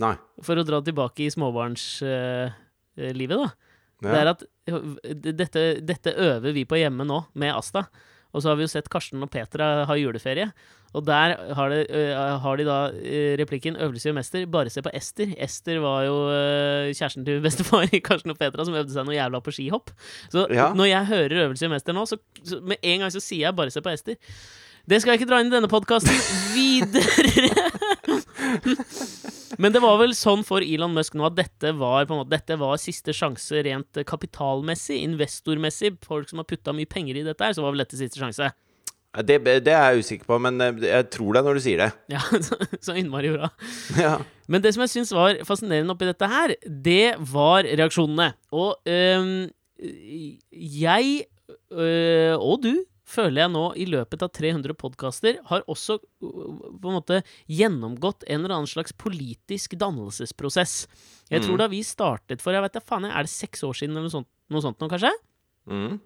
Nei. For å dra tilbake i småbarnslivet, da. Det er at øh, dette, dette øver vi på hjemme nå, med Asta. Og så har vi jo sett Karsten og Petra ha juleferie. Og der har, det, uh, har de da replikken 'Øvelse gjør mester'. Bare se på Ester. Ester var jo uh, kjæresten til bestefar i Karsten og Petra, som øvde seg noe jævla på skihopp. Så Ja. når jeg hører 'Øvelse gjør mester' nå, så, så med en gang så sier jeg 'bare se på Ester'. Det skal jeg ikke dra inn i denne podkasten. Videre! Men det var vel sånn for Elon Musk nå at dette var, på en måte, dette var siste sjanse rent kapitalmessig, investormessig. Folk som har putta mye penger i dette her, så var vel dette siste sjanse. Det, det er jeg usikker på, men eh, jeg tror deg når du sier det. Ja, så, så innmari bra. Ja. Men det som jeg syns var fascinerende oppi dette her, det var reaksjonene. Og øhm, jeg øh, og du føler jeg nå i løpet av 300 podkaster har også øh, på en måte gjennomgått en eller annen slags politisk dannelsesprosess. Jeg tror Mm. da vi startet for jeg vet da faen, er det seks år siden eller noe sånt, noe sånt nå, kanskje? Mm.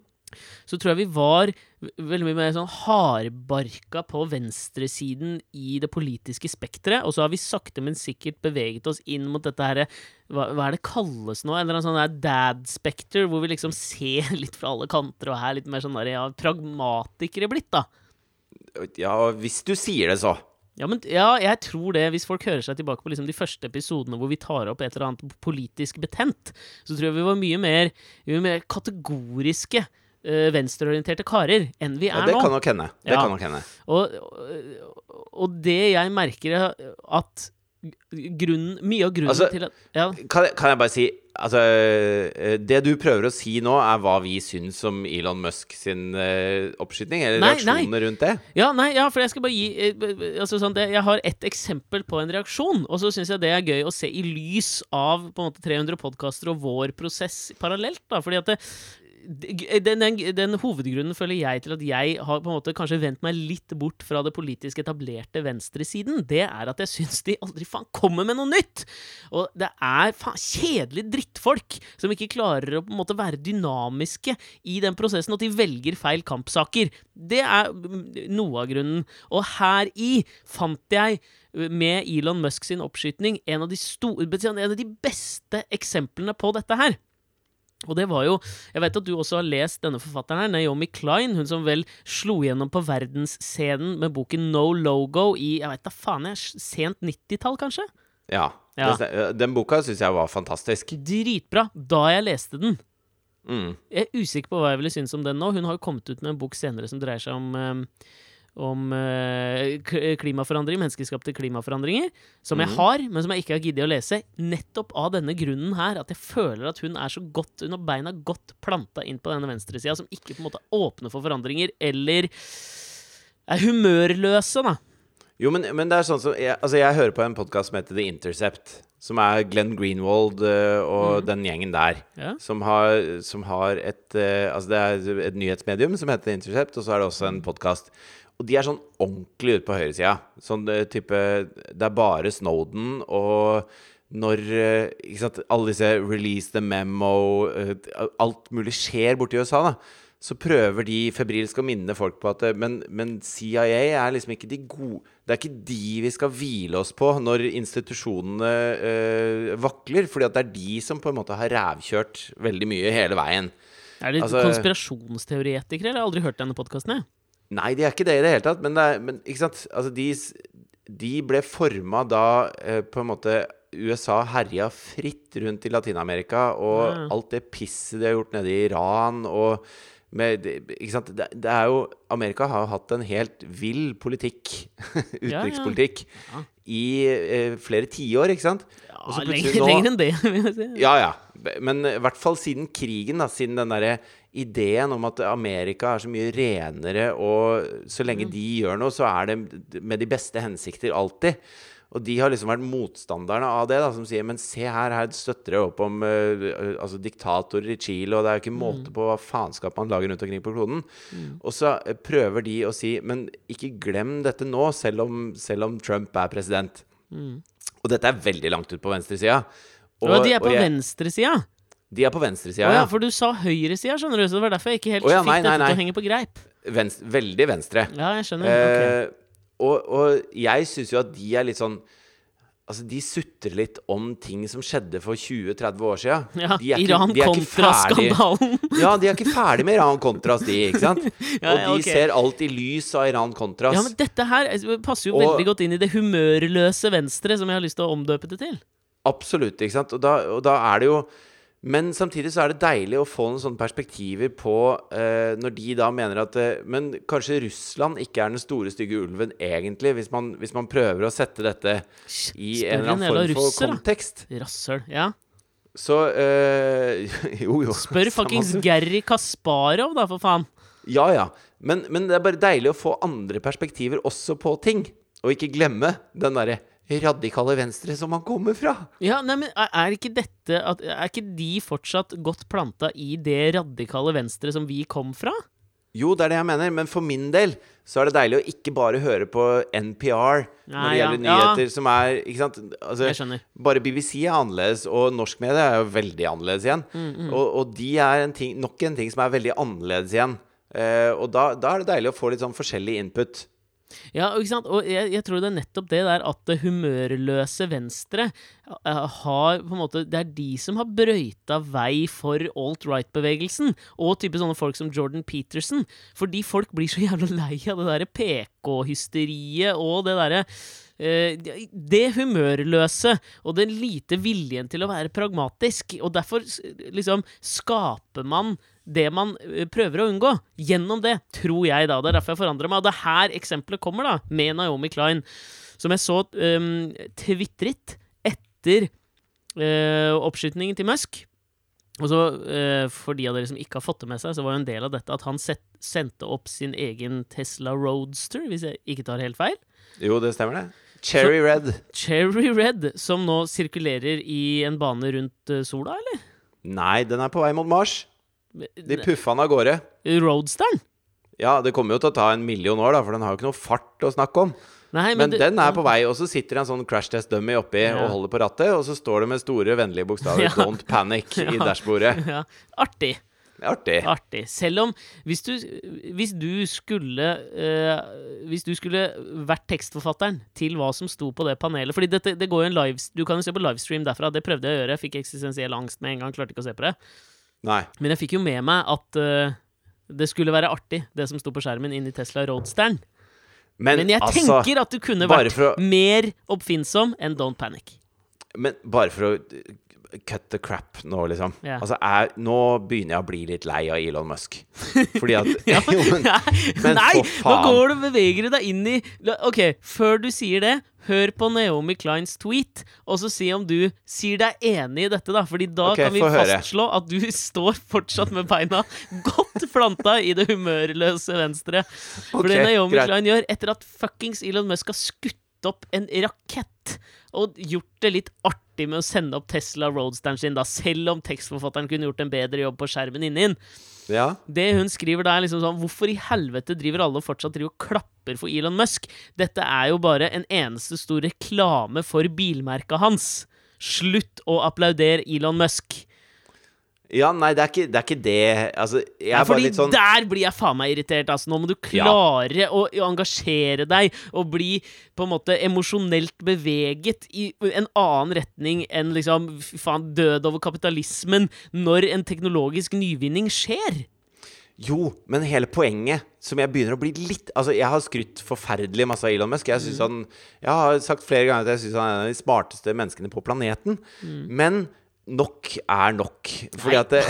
Så tror jeg vi var veldig mye mer sånn hardbarka på venstresiden i det politiske spekteret, og så har vi sakte, men sikkert beveget oss inn mot dette herre hva, hva er det kalles nå? En eller annen sånn dad-spekter, hvor vi liksom ser litt fra alle kanter og er litt mer sånn der, ja, pragmatikere blitt, da. Ja, hvis du sier det, så. Ja, men, ja, jeg tror det. Hvis folk hører seg tilbake på liksom de første episodene hvor vi tar opp et eller annet politisk betent, så tror jeg vi var mye mer, mye mer kategoriske venstreorienterte karer enn vi Ja, er det nå. kan nok hende. Det Ja. kan nok hende. Og, og, og det jeg merker er at grunnen, mye av grunnen Altså, til at ja, Kan, kan jeg bare si Altså, eh, det du prøver å si nå, er hva vi syns om Elon Musk sin uh, oppskyting? Eller Nei, reaksjonene rundt det? ja, nei, ja, for jeg skal bare gi eh, altså, sånn, det, Jeg har ett eksempel på en reaksjon, og så syns jeg det er gøy å se i lys av på en måte 300 podkaster og vår prosess parallelt. da, fordi at det, den, den, den hovedgrunnen føler jeg til at jeg har på en måte kanskje vendt meg litt bort fra det politisk etablerte venstresiden, det er at jeg syns de aldri faen kommer med noe nytt! Og det er faen kjedelige drittfolk som ikke klarer å på en måte være dynamiske i den prosessen, og at de velger feil kampsaker. Det er mm, noe av grunnen. Og her i fant jeg uh, med Elon Musk sin oppskytning en av de, store, en av de beste eksemplene på dette her. Og det var jo Jeg vet at du også har lest denne forfatteren her, Naomi Klein. Hun som vel slo gjennom på verdensscenen med boken No Logo i jeg vet da faen jeg, sent 90-tall, kanskje? Ja. Ja. Den boka syns jeg var fantastisk. Dritbra da jeg leste den. Mm. Jeg er usikker på hva jeg ville synes om den nå. Hun har jo kommet ut med en bok senere som dreier seg om eh, om eh, k- klimaforandring, menneskeskapte klimaforandringer, som jeg Mhm. har, men som jeg ikke har giddet å lese. Nettopp av denne grunnen her, at jeg føler at hun er så godt Hun har beina godt planta inn på denne venstresida, som ikke på en måte åpner for forandringer, eller er humørløse, da. Jo, men, men det er sånn som jeg, Altså, jeg hører på en podkast som heter The Intercept. Som er Glenn Greenwald eh, og den gjengen der. Ja. Som har, som har et eh, Altså, det er et nyhetsmedium som heter The Intercept, og så er det også en podkast. Og de er sånn ordentlig ute på høyresida. Sånn eh, type Det er bare Snowden og når eh, ikke sant, alle disse release the memo eh, Alt mulig skjer borti USA, da. Så prøver de febrilsk å minne folk på at men, men CIA er liksom ikke de gode Det er ikke de vi skal hvile oss på når institusjonene eh, vakler. fordi at det er de som på en måte har rævkjørt veldig mye hele veien. Er det Altså- konspirasjonsteoretikere? eller? Jeg har aldri hørt denne podkasten, jeg. Nei, de er ikke det i det hele tatt. Men, det er, men ikke sant? Altså, de, de ble forma da eh, på en måte USA herja fritt rundt i Latin-Amerika, og mm. alt det pisset de har gjort nede i Iran og med, ikke sant? Det, det er jo Amerika har hatt en helt vill politikk, utenrikspolitikk, Ja. I eh, flere tiår, ikke sant? Ja, lenger, nå- lenger enn det, vil jeg si. Ja, ja. Men i hvert fall siden krigen, da, siden den derre ideen om at Amerika er så mye renere, og så lenge de gjør noe, så er det med de beste hensikter alltid. Og de har liksom vært motstanderne av det, da, som sier Men se her, her støtter jeg opp om uh, altså diktatorer i Chile, og det er jo ikke måte på hva faenskap man lager rundt omkring på kloden. Og så eh, prøver de å si Men ikke glem dette nå, selv om, selv om Trump er president. Og dette er veldig langt ut på venstresida. Og, de er på og venstresida? de er på venstresida, Å ja, for du sa høyresida, skjønner du, så det var derfor jeg ikke helt Å ja, nei, fikk dette nei. til å henge på greip. Venst, veldig venstre. Ja, jeg skjønner. ok. Eh, og, og jeg syns jo at de er litt sånn Altså, de sutrer litt om ting som skjedde for 20-30 år sia. Ja, Iran-Kontra-skandalen. Ja, de er ikke ferdig med Iran-Contras, de, ikke sant? Ja, og de okay. ser alt i lys av Iran-Contras. Ja, men dette her eh, passer jo Og- veldig godt inn i det humørløse venstre, som jeg har lyst til å omdøpe det til. Absolutt, ikke sant? Og da, og da er det jo Men samtidig så er det deilig å få noen sånne perspektiver på eh, Når de da mener at eh, Men kanskje Russland ikke er den store, stygge ulven egentlig, hvis man, hvis man prøver å sette dette i Spør en eller annen form for russer, kontekst. Rassel, Ja. Så eh, Jo, jo. Spør fuckings. Gary Kasparov, da, for faen. Ja, ja. Men, men det er bare deilig å få andre perspektiver også på ting. Og ikke glemme den derre radikale venstre som man kommer fra. Ja, nei, men er, ikke dette at, Er ikke de fortsatt godt planta i det radikale venstre som vi kom fra? Jo, det er det jeg mener, men for min del så er det deilig å ikke bare høre på NPR når det ja. gjelder Ja. nyheter som er Ikke sant? Altså, Jeg skjønner. Bare BBC er annerledes, og norsk medie er jo veldig annerledes igjen. Mm, Og, og de er en ting, nok en ting som er veldig annerledes igjen. Uh, og da, da er det deilig å få litt sånn forskjellig input. Ja, ikke sant? Og jeg, jeg tror det er nettopp det der at det humørløse venstre eh, har på en måte Det er de som har brøyta vei for alt-right-bevegelsen, og type sånne folk som Jordan Peterson. Fordi folk blir så jævla lei av det derre PK-hysteriet og det derre det humørløse og den lite viljen til å være pragmatisk. Og derfor liksom skaper man det man eh, prøver å unngå. Gjennom det, tror jeg, da. Det er derfor jeg forandrer meg. Og det er her eksempelet kommer, da, med Naomi Klein. Som jeg så um, tvitret etter uh, oppskytningen til Musk. Og så, eh, For de av dere som ikke har fått det med seg, så var jo en del av dette at han set, sendte opp sin egen Tesla Roadster, hvis jeg ikke tar helt feil. Jo, det stemmer, det. Cherry Red. Cherry Red, som nå sirkulerer i en bane rundt eh, sola, eller? Nei, den er på vei mot Mars. De puffa den av gårde. Roadsteren? Ja, det kommer jo til å ta en million år, da, for den har jo ikke noe fart å snakke om. Nei, Men det- den er på vei, og så sitter det en sånn crash test dummy oppi Ja. og holder på rattet, og så står det med store, vennlige bokstaver Ja. 'Don't Panic' i Ja. dashbordet. Ja, artig. Artig. Artig. Selv om Hvis du, hvis du skulle uh, Hvis du skulle vært tekstforfatteren til hva som sto på det panelet Fordi dette, det går jo en live, Du kan jo se på livestream derfra. Det prøvde jeg å gjøre. Jeg fikk eksistensiell angst med en gang. Klarte ikke å se på det. Nei. Men jeg fikk jo med meg at uh, det skulle være artig, det som sto på skjermen inni Tesla Roadsteren. Men, Men jeg altså tenker at du kunne vært å- mer oppfinnsom enn Don't Panic. Men bare for å cut the crap nå, liksom. Yeah. Altså, jeg, nå begynner jeg å bli litt lei av Elon Musk. Fordi at Ja. jo, men, men Nei, nå går du og beveger deg inn i Ok, før du sier det, hør på Naomi Kleins tweet, og så si om du sier deg enig i dette, da. Fordi da okay, kan vi høre. fastslå at du står fortsatt med beina godt planta i det humørløse venstre. For det Naomi greit. Klein gjør, etter at fuckings Elon Musk har skutt opp en rakett og gjort det litt artig med å sende opp Tesla Roadsteren sin, da, selv om tekstforfatteren kunne gjort en bedre jobb på skjermen inni den. Ja. Det hun skriver da er liksom sånn Hvorfor i helvete driver alle og fortsatt driver og klapper for Elon Musk? Dette er jo bare en eneste stor reklame for bilmerket hans. Slutt å applaudere Elon Musk. Ja, nei, det er ikke det. Er ikke det. Altså, jeg Ja, er bare litt sånn der blir jeg faen meg irritert. Altså. Nå må du Ja. klare å, å engasjere deg og bli på en måte emosjonelt beveget i en annen retning enn liksom faen død over kapitalismen når en teknologisk nyvinning skjer. Jo, men hele poenget som jeg begynner å bli litt Altså, jeg har skrytt forferdelig masse av Elon Musk. Jeg, synes han, jeg har sagt flere ganger at jeg syns han er en av de smarteste menneskene på planeten. Men nok er nok. Fordi at det,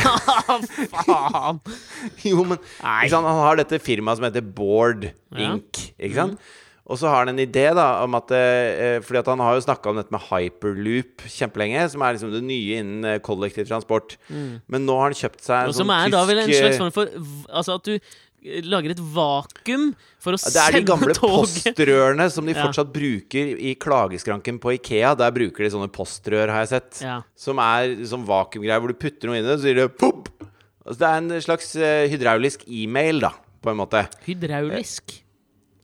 faen! Jo, men sant? Han har dette firmaet som heter Board. Inc. Ikke sant? Og så har han en idé da om at eh, Fordi at han har jo snakka om dette med hyperloop kjempelenge, som er liksom det nye innen eh, kollektiv transport. Men nå har han kjøpt seg en Og som sånn er da vel en eh, slags form for Altså at du eh, lager et vakuum for å sende toget. Det er de gamle toget postrørene som de Ja. fortsatt bruker i klageskranken på Ikea. Der bruker de sånne postrør, har jeg sett. Ja. Som er sånn vakuumgreier hvor du putter noe inn i det, så sier det pop! Altså, det er en slags eh, hydraulisk e-mail, da, på en måte. Hydraulisk.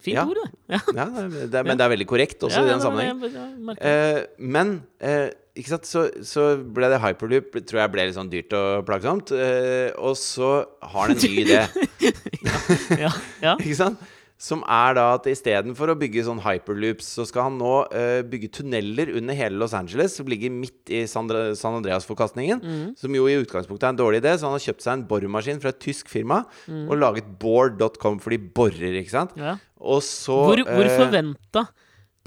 Fint Ja. ord, det. Ja. Ja, det er, men det er veldig korrekt også i den sammenheng. Eh, men eh, ikke sant? Så, så ble det hyperloop tror jeg ble litt sånn dyrt og plagsomt. Eh, og så har han en ny idé, ja, ja. ikke sant? Som er da at istedenfor å bygge sånn hyperloops, så skal han nå eh, bygge tunneler under hele Los Angeles, som ligger midt i San, San Andreas-forkastningen. Mm. Som jo i utgangspunktet er en dårlig idé, så han har kjøpt seg en boremaskin fra et tysk firma Mm. og laget board.com, for de borer, ikke sant? ja. Og så Hvor, hvor eh, forventa,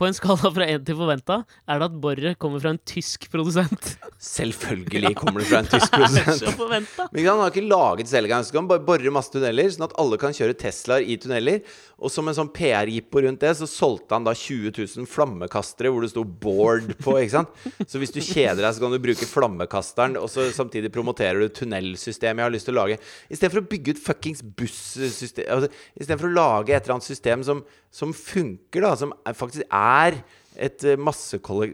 på en skala fra én til forventa, er det at boret kommer fra en tysk produsent? Selvfølgelig kommer det fra en tysk produsent. Men han har ikke laget selv engang. Så kan han bare bore masse tunneler, sånn at alle kan kjøre Teslaer i tunneler. Og som en sånn PR-jippo rundt det, så solgte han da 20 000 flammekastere hvor det sto 'board' på. ikke sant? Så hvis du kjeder deg, så kan du bruke flammekasteren, og så samtidig promoterer du tunnelsystemet jeg har lyst til å lage. Istedenfor å bygge ut fuckings bussystem altså, Istedenfor å lage et eller annet system som, som funker, da, som faktisk er et eh,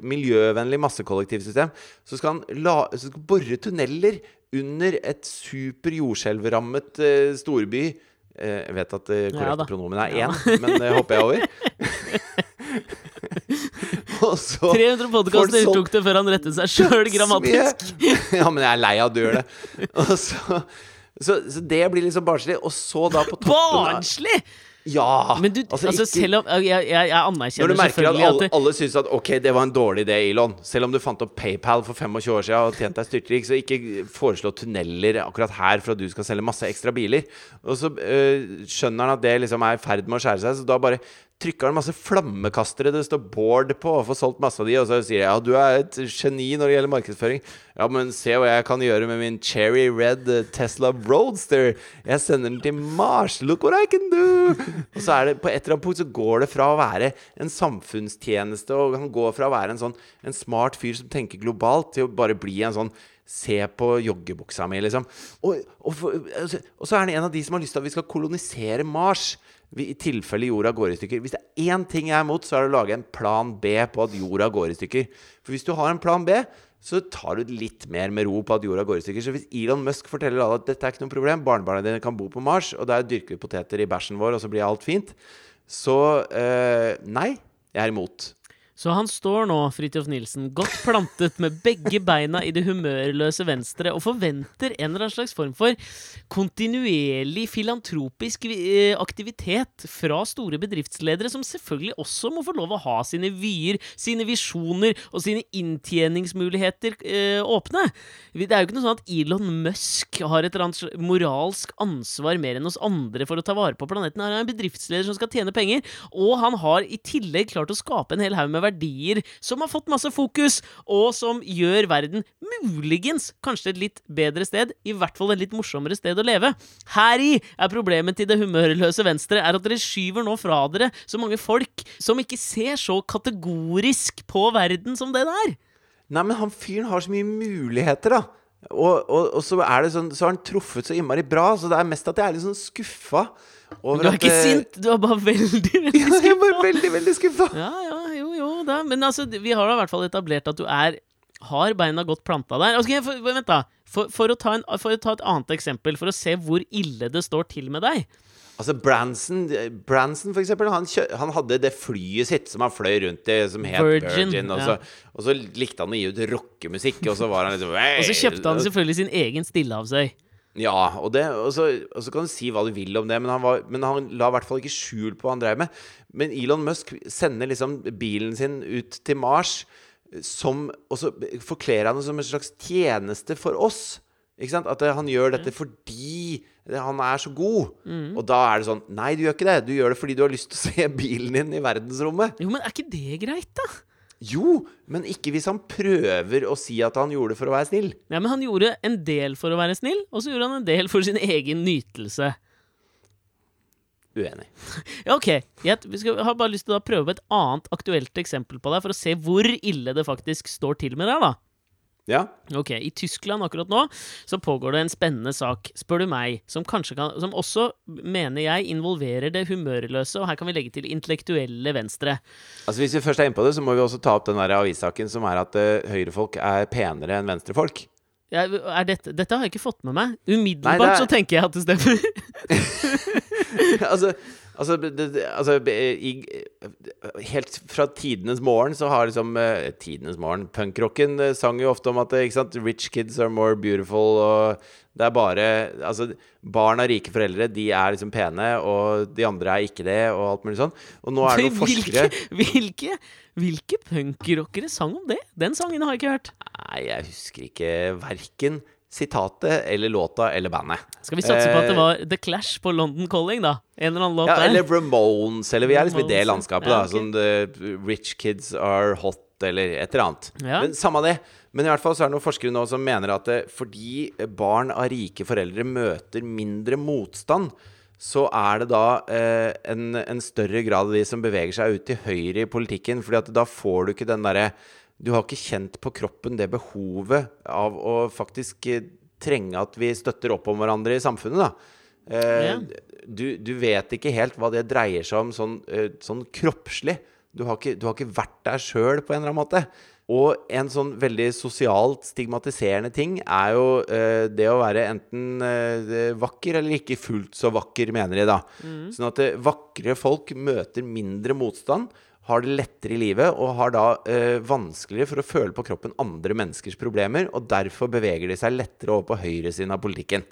miljøvennlig massekollektivsystem, så skal han la, så skal bore tunneler under et super jordskjelvrammet uh, storby eh, Jeg vet at det korrekte ja, pronomen er Ja men det hopper jeg over. og så 300 podkaster sånn, tok det før han rettet seg sjøl grammatisk. ja, men jeg er lei av at du gjør det. Og så, så, så det blir liksom barnslig. Og så da på toppen Barnslig! Ja! Men du, altså, ikke- selv om Jeg, jeg, jeg Når anerkjenner du merker at selvfølgelig at alle, det, alle syns at ok, det var en dårlig idé, Elon. Selv om du fant opp PayPal for 25 år siden og tjent deg styrtrik, så ikke foreslå tunneler akkurat her for at du skal selge masse ekstra biler. Og så øh, skjønner han at det liksom er i ferd med å skjære seg, så da bare trykker han masse flammekastere det står Bård på, og får solgt masse av de, og så sier jeg ja, du er et geni når det gjelder markedsføring. Ja, men se hva jeg kan gjøre med min cherry red eh, Tesla Roadster. Jeg sender den til Mars. Look what I can do! Og så er det på et eller annet punkt så går det fra å være en samfunnstjeneste, og han går fra å være en sånn en smart fyr som tenker globalt, til å bare bli en sånn Se på joggebuksa mi, liksom. Og, og, altså, og så er han en av de som har lyst til at vi skal kolonisere Mars. I tilfelle jorda går i stykker. Hvis det er én ting jeg er imot, så er det å lage en plan B på at jorda går i stykker. For hvis du har en plan B, så tar du litt mer med ro på at jorda går i stykker. Så hvis Elon Musk forteller alle at dette er ikke noe problem, barnebarna dine kan bo på Mars, og der dyrker vi poteter i bæsjen vår, og så blir alt fint, så eh, nei, jeg er imot. Så han står nå, Fridtjof Nilsen, godt plantet med begge beina i det humørløse venstre og forventer en eller annen slags form for kontinuerlig filantropisk eh, aktivitet fra store bedriftsledere, som selvfølgelig også må få lov å ha sine vyer, sine visjoner og sine inntjeningsmuligheter eh, åpne. Det er jo ikke noe sånn at Elon Musk har et eller annet moralsk ansvar mer enn oss andre for å ta vare på planeten. Han er en bedriftsleder som skal tjene penger, og han har i tillegg klart å skape en hel haug med verdier som har fått masse fokus, og som gjør verden muligens kanskje et litt bedre sted, i hvert fall et litt morsommere sted å leve. Heri er problemet til det humørløse venstre, er at dere skyver nå fra dere så mange folk som ikke ser så kategorisk på verden som det der. Nei, men han fyren har så mye muligheter, da. Og, og, og så, er det sånn, så har han truffet så innmari bra, så det er mest at jeg er litt sånn skuffa. over Du er ikke sint, du er bare veldig, veldig Ja, jeg er bare veldig, veldig skuffa. Ja, ja, jo, jo da. Men altså, vi har da i hvert fall etablert at du er har beina godt planta der. Ok, for, vent da. For, for, å ta en, for å ta et annet eksempel, for å se hvor ille det står til med deg. Altså Branson, Branson for eksempel, han, han hadde det flyet sitt som han fløy rundt i, som het Virgin, Virgin. og, ja. så, og så likte han å gi ut rockemusikk, og så var han liksom Og så kjøpte han selvfølgelig sin egen stillehavsøy. Ja, og, det, og, så, og så kan du si hva du vil om det, men han, var, men han la i hvert fall ikke skjul på hva han drev med. Men Elon Musk sender liksom bilen sin ut til Mars, som, og så forkler han det som en slags tjeneste for oss. At eh, han gjør dette fordi han er så god. Og da er det sånn Nei, du gjør ikke det. Du gjør det fordi du har lyst til å se bilen din i verdensrommet. Jo, men er ikke det greit, da? Jo, men ikke hvis han prøver å si at han gjorde det for å være snill. Ja, men han gjorde en del for å være snill, og så gjorde han en del for sin egen nytelse. Uenig. Ja, ok. Jeg har bare lyst til å prøve et annet aktuelt eksempel på deg, for å se hvor ille det faktisk står til med deg, da. Ja. Ok, I Tyskland akkurat nå så pågår det en spennende sak, spør du meg, som kanskje kan Som også, mener jeg, involverer det humørløse, og her kan vi legge til intellektuelle venstre. Altså Hvis vi først er inne på det, så må vi også ta opp den der avissaken som er at uh, høyrefolk er penere enn venstrefolk. Ja, er dette, dette har jeg ikke fått med meg. Umiddelbart Nei, er- så tenker jeg at det stemmer. altså, altså, det, altså i, Helt fra tidenes morgen så har liksom eh, Tidenes morgen Punkrocken eh, sang jo ofte om at eh, ikke sant, rich kids are more beautiful, og det er bare Altså, barn av rike foreldre, de er liksom pene, og de andre er ikke det, og alt mulig sånn. Og nå er det noen forskere hvilke, hvilke, hvilke punkrockere sang om det? Den sangen har jeg ikke hørt. Nei, jeg husker ikke verken sitatet eller låta eller bandet. Skal vi satse på at det Eh, var The Clash på London Calling, da? En eller annen låt Ja, der? eller Ramones, eller vi er liksom i det landskapet, ja, da. ok. Sånn the Rich kids are hot, eller et eller annet. Ja. Men samme det. Men i hvert fall så er det noen forskere nå som mener at fordi barn av rike foreldre møter mindre motstand, så er det da eh, en, en større grad av de som beveger seg ut til høyre i politikken. fordi at da får du ikke den derre Du har ikke kjent på kroppen det behovet av å faktisk eh, trenge at vi støtter opp om hverandre i samfunnet, da. Eh, Ja. du, du vet ikke helt hva det dreier seg om sånn, eh, sånn kroppslig. Du har, ikke, du har ikke vært der sjøl på en eller annen måte. Og en sånn veldig sosialt stigmatiserende ting er jo eh, det å være enten eh, vakker eller ikke fullt så vakker, mener de da. Sånn at eh, vakre folk møter mindre motstand, har det lettere i livet og har da eh, vanskeligere for å føle på kroppen andre menneskers problemer, og derfor beveger de seg lettere over på høyresiden av politikken.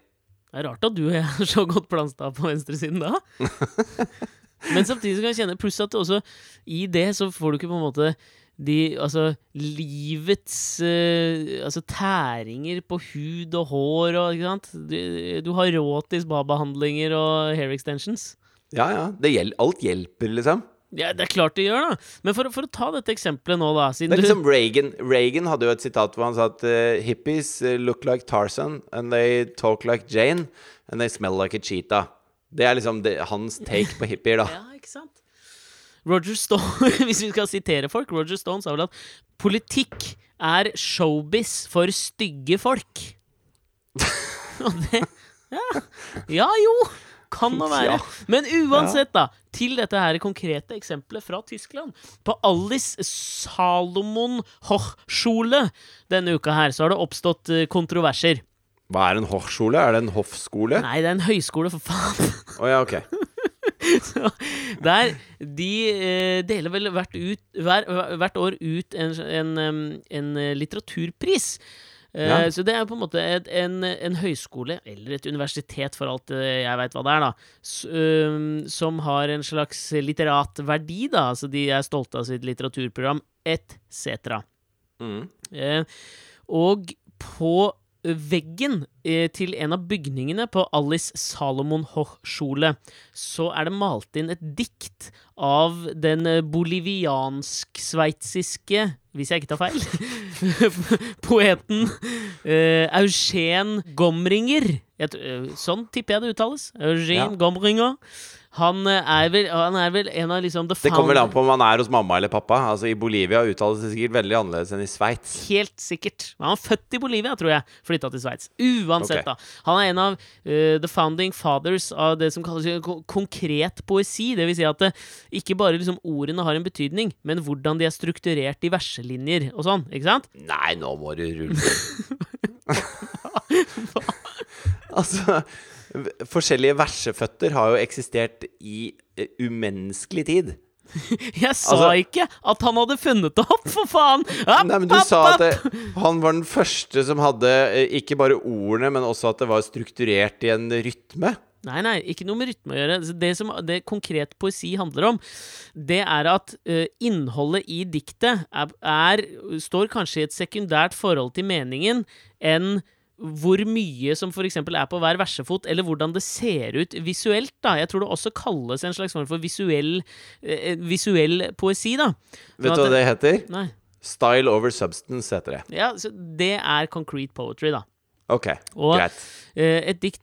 Det er rart at du og jeg er så godt planta på venstresiden da. Men samtidig så kan jeg kjenne Pluss at også i det så får du ikke på en måte de Altså livets eh, Altså tæringer på hud og hår og Ikke sant? Du, du har råd til spa-behandlinger og hair extensions. Ja, ja. Det hjel alt hjelper, liksom. Ja, det er klart de gjør, da. Men for, for å ta dette eksempelet nå, da Det er du liksom Reagan Reagan hadde jo et sitat hvor han sa at eh, hippies eh, look like Tarzan, and they talk like Jane, and they smell like a cheetah. Det er liksom det, hans take på hippier, da. Ja, ikke sant? Roger Stone, hvis vi skal sitere folk, Roger Stone sa vel at politikk er showbiz for stygge folk. Og det Ja, ja jo! Kan nå være. Men uansett, da, til dette her konkrete eksempelet fra Tyskland. På Alice Salomon Hochschule denne uka her, så har det oppstått eh, kontroverser. Hva er en hochschule? Er det en hoffskole? Nei, det er en høyskole, for faen. Oh, ja, ok. Så der De eh, deler vel hvert, ut, hver, hvert år ut en, en, en eh, litteraturpris. Eh, Ja. Så det er på en måte et, en, en høyskole, eller et universitet for alt eh, jeg veit hva det er, da, som har en slags litterat verdi, da. Altså de er stolte av sitt litteraturprogram, etc. Mm. Eh, og på veggen eh, til en av bygningene på Alice Salomon Hochschule så er det malt inn et dikt av den eh, boliviansk-sveitsiske hvis jeg ikke tar feil poeten uh, Eugen Gomringer. Jeg, tr- eh, sånn tipper jeg det uttales. Eugen Ja. Gomringer. Han eh, er vel, han er vel en av liksom the Det kommer vel an på om han er hos mamma eller pappa. Altså I Bolivia uttales det sikkert veldig annerledes enn i Sveits. Helt sikkert. Men han er født i Bolivia, tror jeg. Flytta til Sveits. Uansett, okay. da. Han er en av uh, the founding fathers av det som kalles konkret poesi. Det vil si at det, ikke bare liksom ordene har en betydning, men hvordan de er strukturert i verselinjer og sånn. Ikke sant? Nei, nå må du rulle. altså v- Forskjellige verseføtter har jo eksistert i eh, umenneskelig tid. Jeg sa Altså- ikke at han hadde funnet det opp, for faen! App, Nei, men du app, sa at det, han var den første som hadde eh, ikke bare ordene, men også at det var strukturert i en rytme. Nei, nei, ikke noe med rytme å gjøre. Det som det konkret poesi handler om, det er at uh, innholdet i diktet er, er, står kanskje i et sekundært forhold til meningen enn hvor mye som f.eks. er på hver versefot, eller hvordan det ser ut visuelt. da. Jeg tror det også kalles en slags form for visuell, eh, visuell poesi, da. Vet Sånn du hva det heter? Nei. Style over substance heter det. Ja, så det er concrete poetry, da. Ok, Og- greit. Eh, et dikt,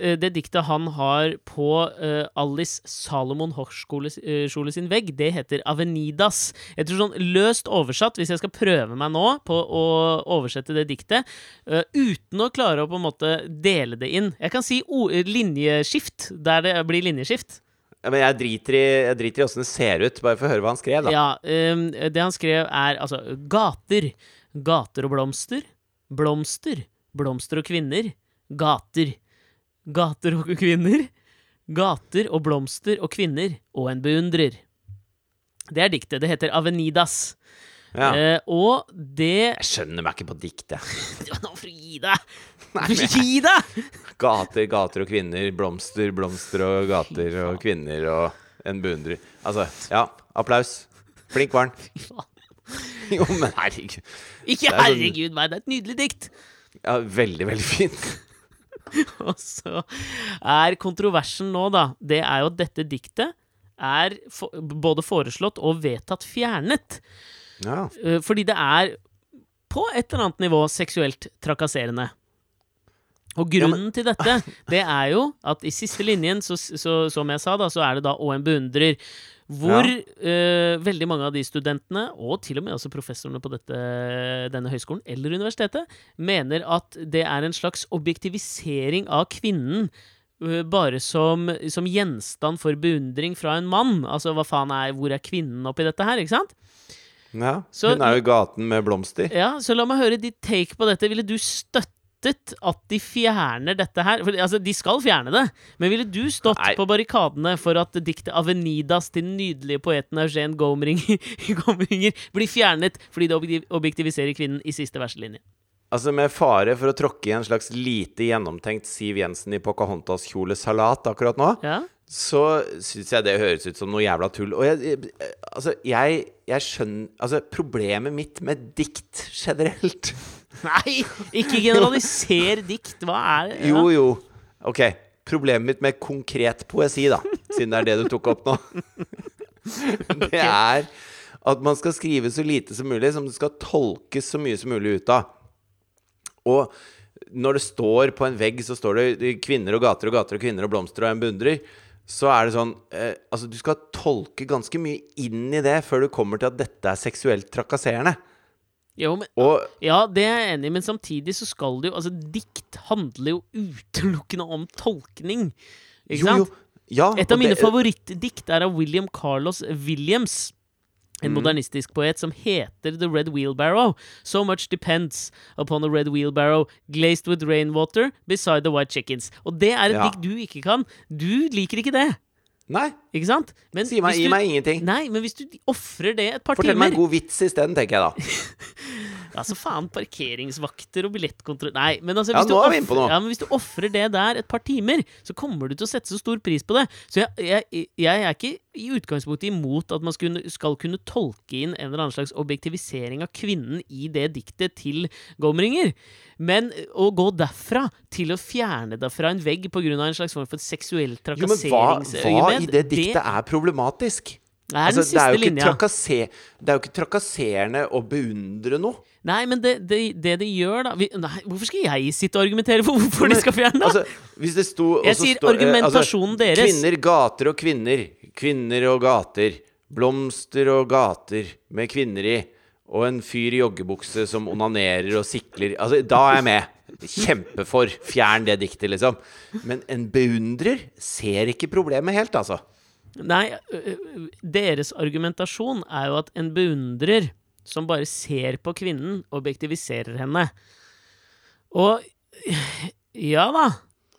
eh, det diktet han har på eh, Alice Salomon Hochschule sin vegg, det heter Avenidas. Tror sånn løst oversatt, hvis jeg skal prøve meg nå på å oversette det diktet, uten å klare å på en måte dele det inn Jeg kan si linjeskift, der det blir linjeskift. Ja, Men jeg driter i jeg driter i åssen det ser ut, bare for å høre hva han skrev, da. Ja, eh, det han skrev er altså gater. Gater og blomster. Blomster. Blomster og kvinner. Gater. Gater og kvinner. Gater og blomster og kvinner. Og en beundrer. Det er diktet. Det heter Avenidas. Ja. Eh, og det Jeg skjønner meg ikke på dikt, jeg. Nå får du gi deg! Gi deg! Gater, gater og kvinner, blomster, blomster og gater og kvinner og en beundrer. Altså, ja, applaus. Flink var han. Jo, men herregud. Ikke sånn- herregud meg, det er et nydelig dikt! Ja, veldig, veldig fint. Og så er kontroversen nå, da, det er jo at dette diktet er for, både foreslått og vedtatt fjernet. Ja. Eh, fordi det er på et eller annet nivå seksuelt trakasserende. Og grunnen til dette, det er jo at i siste linjen, så, så, som jeg sa, da, så er det da 'og en beundrer'. Hvor eh, veldig mange av de studentene, og til og med også professorene på dette, denne høyskolen eller universitetet, mener at det er en slags objektivisering av kvinnen. uh, Bare som, som gjenstand for beundring fra en mann. Altså, hva faen er Hvor er kvinnen oppi dette her? Ikke sant? Ja, Så- Hun er jo i gaten med blomster. Ja, Så la meg høre ditt take på dette. Ville du støttet at de fjerner dette her? For, altså, De skal fjerne det, men ville du stått Nei. på barrikadene for at diktet 'Avenidas' til den nydelige poeten Eugen Gomringer, Gomringer blir fjernet fordi det objektiviserer kvinnen i siste verselinje? Altså Med fare for å tråkke i en slags lite gjennomtenkt Siv Jensen i Pocahontas-kjolesalat akkurat nå, Ja? Så syns jeg det høres ut som noe jævla tull. Og jeg, altså, jeg, jeg skjønner Altså, problemet mitt med dikt generelt Nei, ikke generaliser dikt. Hva er det? Jo, jo. Ok. Problemet mitt med konkret poesi, da, siden det er det du tok opp nå, det er at man skal skrive så lite som mulig, som det skal tolkes så mye som mulig ut av. Og når det står på en vegg, så står det kvinner og gater og gater og kvinner og blomster og en beundrer. Så er det sånn eh, Altså, du skal tolke ganske mye inn i det før du kommer til at dette er seksuelt trakasserende. Jo, men, Og ja, det er jeg enig i, men samtidig så skal det jo Altså, dikt handler jo utelukkende om tolkning. Ikke jo, sant? jo. Ja, Et av mine favorittdikt er av William Carlos Williams. Mm. En modernistisk poet som heter The Red Wheelbarrow. So much depends upon a red wheelbarrow glazed with rainwater beside the white chickens. Og det er et Ja. dikt du ikke kan. Du liker ikke det, Nei, ikke sant? Men si meg, hvis gi meg ingenting. Nei, men hvis du ofrer det et par Fortell timer meg en god vits isteden, tenker jeg da. Altså faen, parkeringsvakter og billettkontroll Nei, men altså hvis du nå er vi off- inne på noe. Ja, men hvis du ofrer det der et par timer, så kommer du til å sette så stor pris på det. Så jeg, jeg, jeg er ikke i utgangspunktet imot at man skulle, skal kunne tolke inn en eller annen slags objektivisering av kvinnen i det diktet til Gomringer. Men å gå derfra til å fjerne det fra en vegg pga. en slags form for seksuell Jo, men hva, hva trakasseringsøyemed i det diktet er problematisk? Det er Altså, det, er det er jo ikke trakasserende å beundre noe. Nei, men det det, det de gjør, da vi, Nei, hvorfor skal jeg sitte og argumentere for hvorfor de skal fjerne? Altså, hvis det sto Jeg sier sto- argumentasjonen argumentasjonen deres. Kvinner, gater og kvinner. Kvinner og gater. Blomster og gater med kvinner i. Og en fyr i joggebukse som onanerer og sikler. Altså, da er jeg med. Kjempe for. Fjern det diktet, liksom. Men en beundrer ser ikke problemet helt, altså. Nei, deres argumentasjon er jo at en beundrer som bare ser på kvinnen, objektiviserer henne. Og ja da,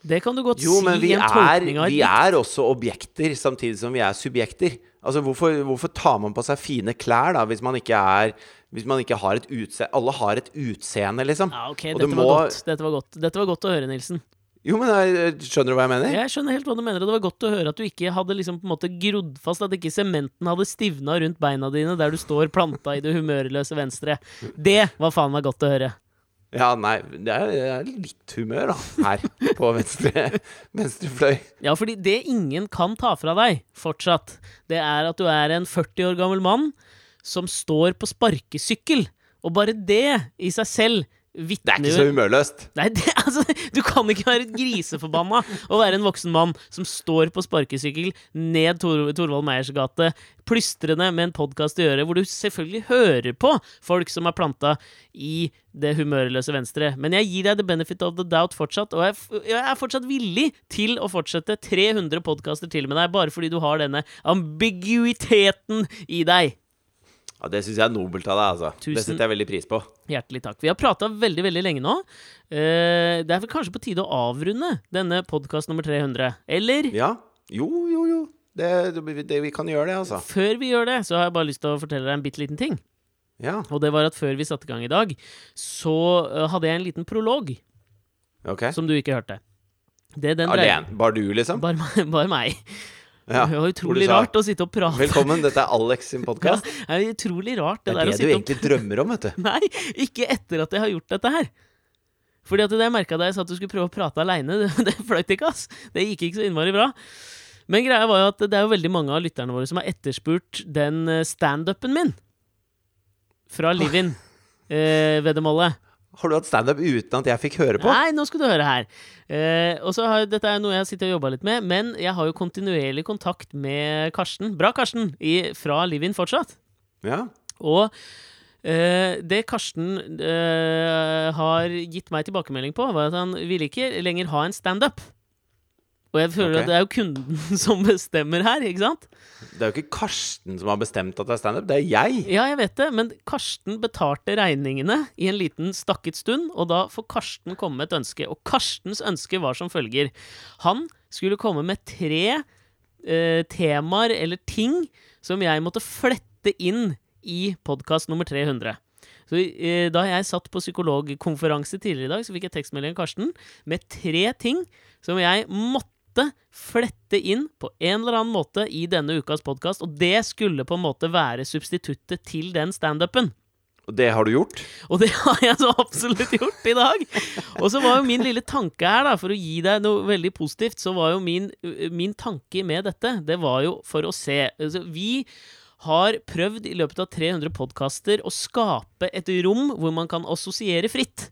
det kan du godt Jo, si men vi er, vi er også objekter, samtidig som vi er subjekter. Altså, hvorfor, hvorfor tar man på seg fine klær, da, hvis man ikke er Hvis man ikke har et utseende Alle har et utseende, liksom. Ja, ok, dette må... var, godt. dette var godt. Dette var godt å høre, Nilsen. Jo, men jeg, skjønner du hva jeg mener? Jeg skjønner helt hva du mener, og det var godt å høre at du ikke hadde liksom på en måte grodd fast, at ikke sementen hadde stivna rundt beina dine der du står planta i det humørløse venstre. Det var faen meg godt å høre. Ja, nei, det er, litt humør, da, her på venstre, venstre fløy. Ja, fordi det ingen kan ta fra deg fortsatt, det er at du er en 40 år gammel mann som står på sparkesykkel. Og bare det i seg selv Det er ikke så humørløst. Nei, det, altså, du kan ikke være griseforbanna og være en voksen mann som står på sparkesykkel ned Tor Torvald Meyers gate, plystrende med en podkast i øret, hvor du selvfølgelig hører på folk som er planta i det humørløse venstre. Men jeg gir deg the benefit of the doubt fortsatt, og jeg, jeg er fortsatt villig til å fortsette 300 podkaster til med deg, bare fordi du har denne ambiguiteten i deg. Ja, Det syns jeg er nobelt av deg, altså. Det setter jeg veldig pris på. Hjertelig takk. Vi har prata veldig veldig lenge nå. Eh, det er vel kanskje på tide å avrunde denne podkast nummer 300? Eller? Ja. Jo, jo, jo. Det, det, det, vi kan gjøre det, altså. Før vi gjør det, så har jeg bare lyst til å fortelle deg en bitte liten ting. Ja, Og det var at før vi satte i gang i dag, så eh, hadde jeg en liten prolog ok. som du ikke hørte. Det den dreier Alene. Bare du, liksom? Bare, bare meg. Ja. Det var utrolig sa, rart å sitte og prate. Velkommen, dette er Alex sin Ja, det er utrolig rart, det, Det er det du sitte og egentlig drømmer om, vet du. Nei, ikke etter at jeg har gjort dette her. Fordi at det jeg merka da jeg sa at du skulle prøve å prate aleine, det, det fløyt ikke, ass. Det gikk ikke så innmari bra. Men greia var jo at det er jo veldig mange av lytterne våre som har etterspurt den eh, standupen min. Fra Livin. Eh, veddemålet. Har du hatt standup uten at jeg fikk høre på? Nei, nå skal du høre her. Eh, og så har, Dette er noe jeg sitter og jobba litt med, men jeg har jo kontinuerlig kontakt med Karsten. Bra, Karsten! I, fra Livin fortsatt. Ja. Og eh, det Karsten eh, har gitt meg tilbakemelding på, var at han ville ikke lenger ha en standup. Og jeg føler okay. at det er jo kunden som bestemmer her, ikke sant? Det er jo ikke Karsten som har bestemt at det er standup, det er jeg. Ja, jeg vet det, men Karsten betalte regningene i en liten stakket stund, og da får Karsten komme med et ønske. Og Karstens ønske var som følger. Han skulle komme med tre eh, temaer eller ting som jeg måtte flette inn i podkast nummer 300. Så eh, Da jeg satt på psykologkonferanse tidligere i dag, så fikk jeg tekstmelding av Karsten med tre ting som jeg måtte flette inn på en eller annen måte i denne ukas podkast, og det skulle på en måte være substituttet til den standupen. Og det har du gjort? Og det har jeg så absolutt gjort i dag. Og så var jo min lille tanke her, da, for å gi deg noe veldig positivt, så var jo min, min tanke med dette, det var jo for å se altså, Vi har prøvd i løpet av 300 podkaster å skape et rom hvor man kan assosiere fritt.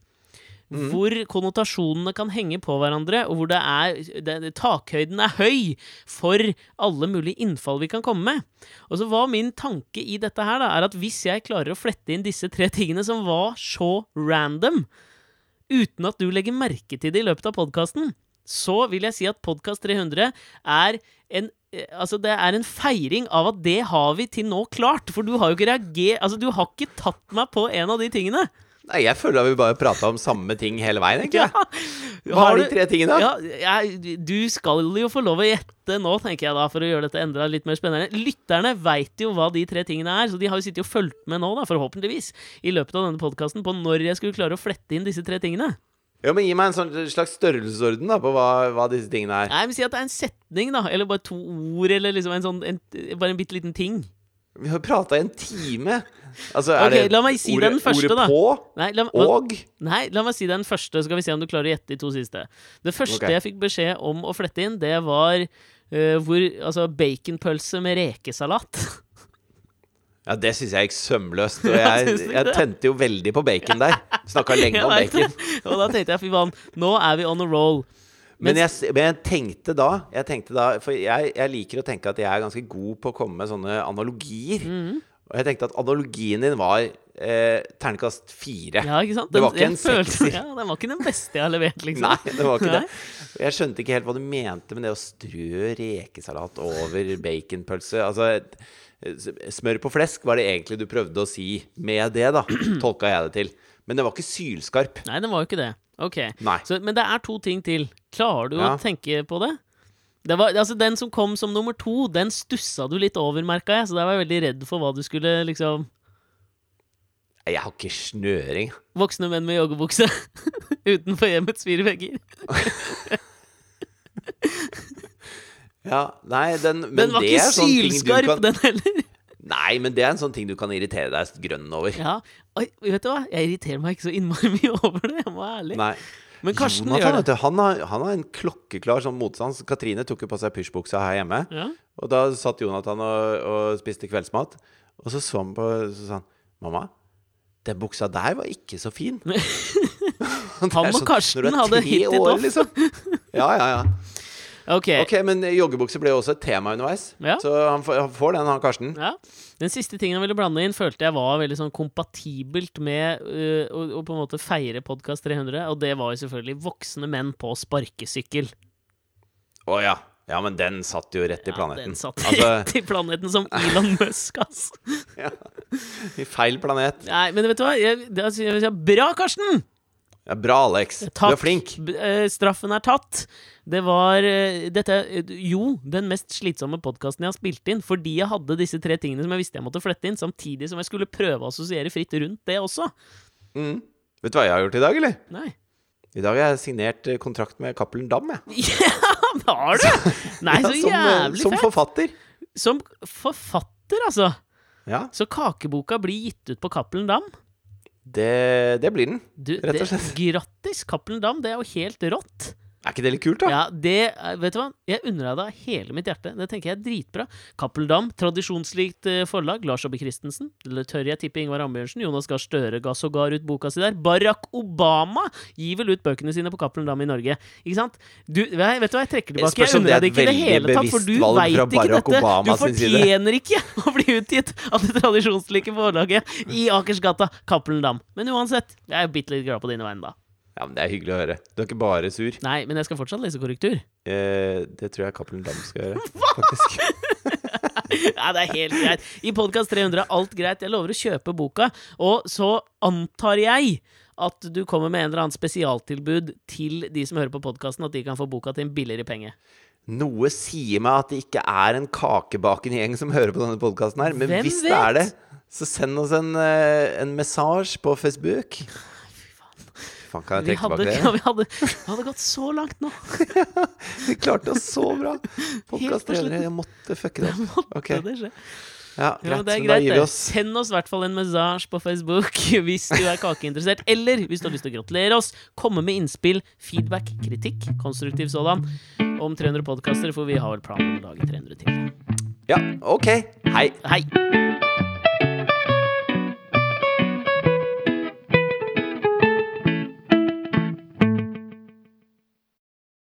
Hvor konnotasjonene kan henge på hverandre, og hvor det er, det, takhøyden er høy for alle mulige innfall vi kan komme med. Og så var min tanke i dette her, da, er at hvis jeg klarer å flette inn disse tre tingene som var så random, uten at du legger merke til det i løpet av podkasten, så vil jeg si at Podkast 300 er en eh, Altså, det er en feiring av at det har vi til nå klart. For du har jo ikke reagert Altså, du har ikke tatt meg på en av de tingene. Nei, jeg føler at vi bare prata om samme ting hele veien, egentlig. Ja. Hva er de tre tingene? Ja, jeg, du skal jo få lov å gjette nå, tenker jeg da, for å gjøre dette enda litt mer spennende. Lytterne veit jo hva de tre tingene er, så de har jo sittet og fulgt med nå, da, forhåpentligvis, i løpet av denne podkasten på når jeg skulle klare å flette inn disse tre tingene. Ja, men Gi meg en sånn slags størrelsesorden da på hva, hva disse tingene er. Nei, men Si at det er en setning, da, eller bare to ord, eller liksom en sånn en, Bare en bitte liten ting. Vi har prata i en time. Altså, er okay, det si ordet, den første, ordet på Nei la, og nei, la meg si den første, så skal vi se om du klarer å gjette de to siste. Det første okay. jeg fikk beskjed om å flette inn, det var uh, hvor Altså baconpølse med rekesalat. Ja, det syns jeg gikk sømløst. Og jeg, jeg tente jo veldig på bacon der. Snakka lenge om bacon. Og da tenkte jeg fy faen, nå er vi on a roll. Men men, jeg, men jeg tenkte da, jeg tenkte da For jeg, liker å tenke at jeg er ganske god på å komme med sånne analogier. Mhm. Og jeg tenkte at analogien din var eh, terningkast fire. Ja, ikke sant? Det var ikke en sekser. Ja, den var ikke den beste jeg har levert, liksom. Nei, det var ikke det. Jeg skjønte ikke helt hva du mente med det å strø rekesalat over baconpølse. Altså Smør på flesk var det egentlig du prøvde å si med det, da. Tolka jeg det til. Men det var ikke sylskarp. Nei, den var jo ikke det. Ok. Nei. Så, men det er to ting til. Klarer du Ja. å tenke på det? Det var, altså Den som kom som nummer to, den stussa du litt over, merka jeg. Så der var jeg veldig redd for hva du skulle liksom Jeg har ikke snøring. Voksne menn med joggebukse utenfor hjemmets fire vegger. Ja, nei, den Men Den var det ikke sylskarp, kan den heller. Nei, men det er en sånn ting du kan irritere deg grønn over. Ja. Oi, vet du hva? Jeg irriterer meg ikke så innmari mye over det. Jeg må være ærlig. Nei. Men Karsten Jonathan, gjør det. han har, han har en klokkeklar sånn motstand. Katrine tok jo på seg pysjbuksa her hjemme. Ja. Og da satt Jonathan og, og spiste kveldsmat. Og så så han på Så sa han Mamma, den buksa der var ikke så fin. Han og sånn, Karsten hadde hit it off. Liksom. Ja, ja, ja. Ok. Ok, men joggebukse ble jo også et tema underveis. Ja. Så han får, han får den, han Karsten. Ja. Den siste tingen han ville blande inn, følte jeg var veldig sånn kompatibelt med uh, å, å på en måte feire Podkast 300, og det var jo selvfølgelig voksne menn på sparkesykkel. Å ja. Ja, men den satt jo rett i planeten. Ja, den satt Altså, rett i planeten som Elon Musk, ass. i feil planet. Nei, men vet du hva? Jeg, det, altså, jeg bra, Karsten! Ja, bra, Alex. Du er flink. B- eh, straffen er tatt. Det var eh, dette eh, Jo, den mest slitsomme podkasten jeg har spilt inn, fordi jeg hadde disse tre tingene som jeg visste jeg måtte flette inn, samtidig som jeg skulle prøve å assosiere fritt rundt det også. Mm. Vet du hva jeg har gjort i dag, eller? Nei. I dag har jeg signert eh, kontrakt med Cappelen Dam, jeg. Ja, har du? Nei, så Ja, som, eh, jævlig som fett! forfatter. Som forfatter, altså. Ja, Så kakeboka blir gitt ut på Cappelen Dam. det, det blir den. Du, Rett og det- slett. Grattis, Cappelen Dam. Det er jo helt rått. Er ikke det litt kult, da? Ja, det, er- Vet du hva? Jeg unner deg det av hele mitt hjerte. Det tenker jeg er dritbra. Cappelen Dam, tradisjonslikt eh, forlag. Lars Aabye Christensen. Eller tør jeg tippe Ingvar Ambjørnsen? Jonas Gahr Støre ga sågar ut boka si der. Barack Obama gir vel ut bøkene sine på Cappelen Dam i Norge. Ikke sant? Du, vet du hva, jeg trekker tilbake. spørs Jeg om unner er deg det ikke i det hele tatt, for du veit ikke Barack dette. Obama Du fortjener ikke å bli utgitt av det tradisjonslike forlaget i Akersgata, Cappelen Dam. Men uansett, jeg er bitte litt glad på dine vegne, da. Ja, men Det er hyggelig å høre. Du er ikke bare sur. Nei, men jeg skal fortsatt lese korrektur. Eh, det tror jeg Cappelen Dam skal gjøre, faktisk. Nei, det er helt greit. I Podkast 300 er alt greit. Jeg lover å kjøpe boka. Og så antar jeg at du kommer med en eller annen spesialtilbud til de som hører på podkasten, at de kan få boka til en billigere penge. Noe sier meg at det ikke er en kakebakende gjeng som hører på denne podkasten her. Men Hvem hvis det er det, så send oss en, eh, en messasje på Facebook. Faen, kan jeg trekke hadde, det? ja, vi hadde, vi hadde gått så langt nå. Vi klarte oss så bra! Podkast-trenere, Jeg måtte fucke det opp. Okay. Det. Ja, greit. det er greit, oss. Send oss i hvert fall en messasje på Facebook hvis du er kakeinteressert. Eller hvis du har lyst til å gratulere oss. Komme med innspill, feedback, kritikk, konstruktiv sådan, om 300 podkaster, for vi har vel planen om å lage 300 til. Ja, ok. Hei. Hei!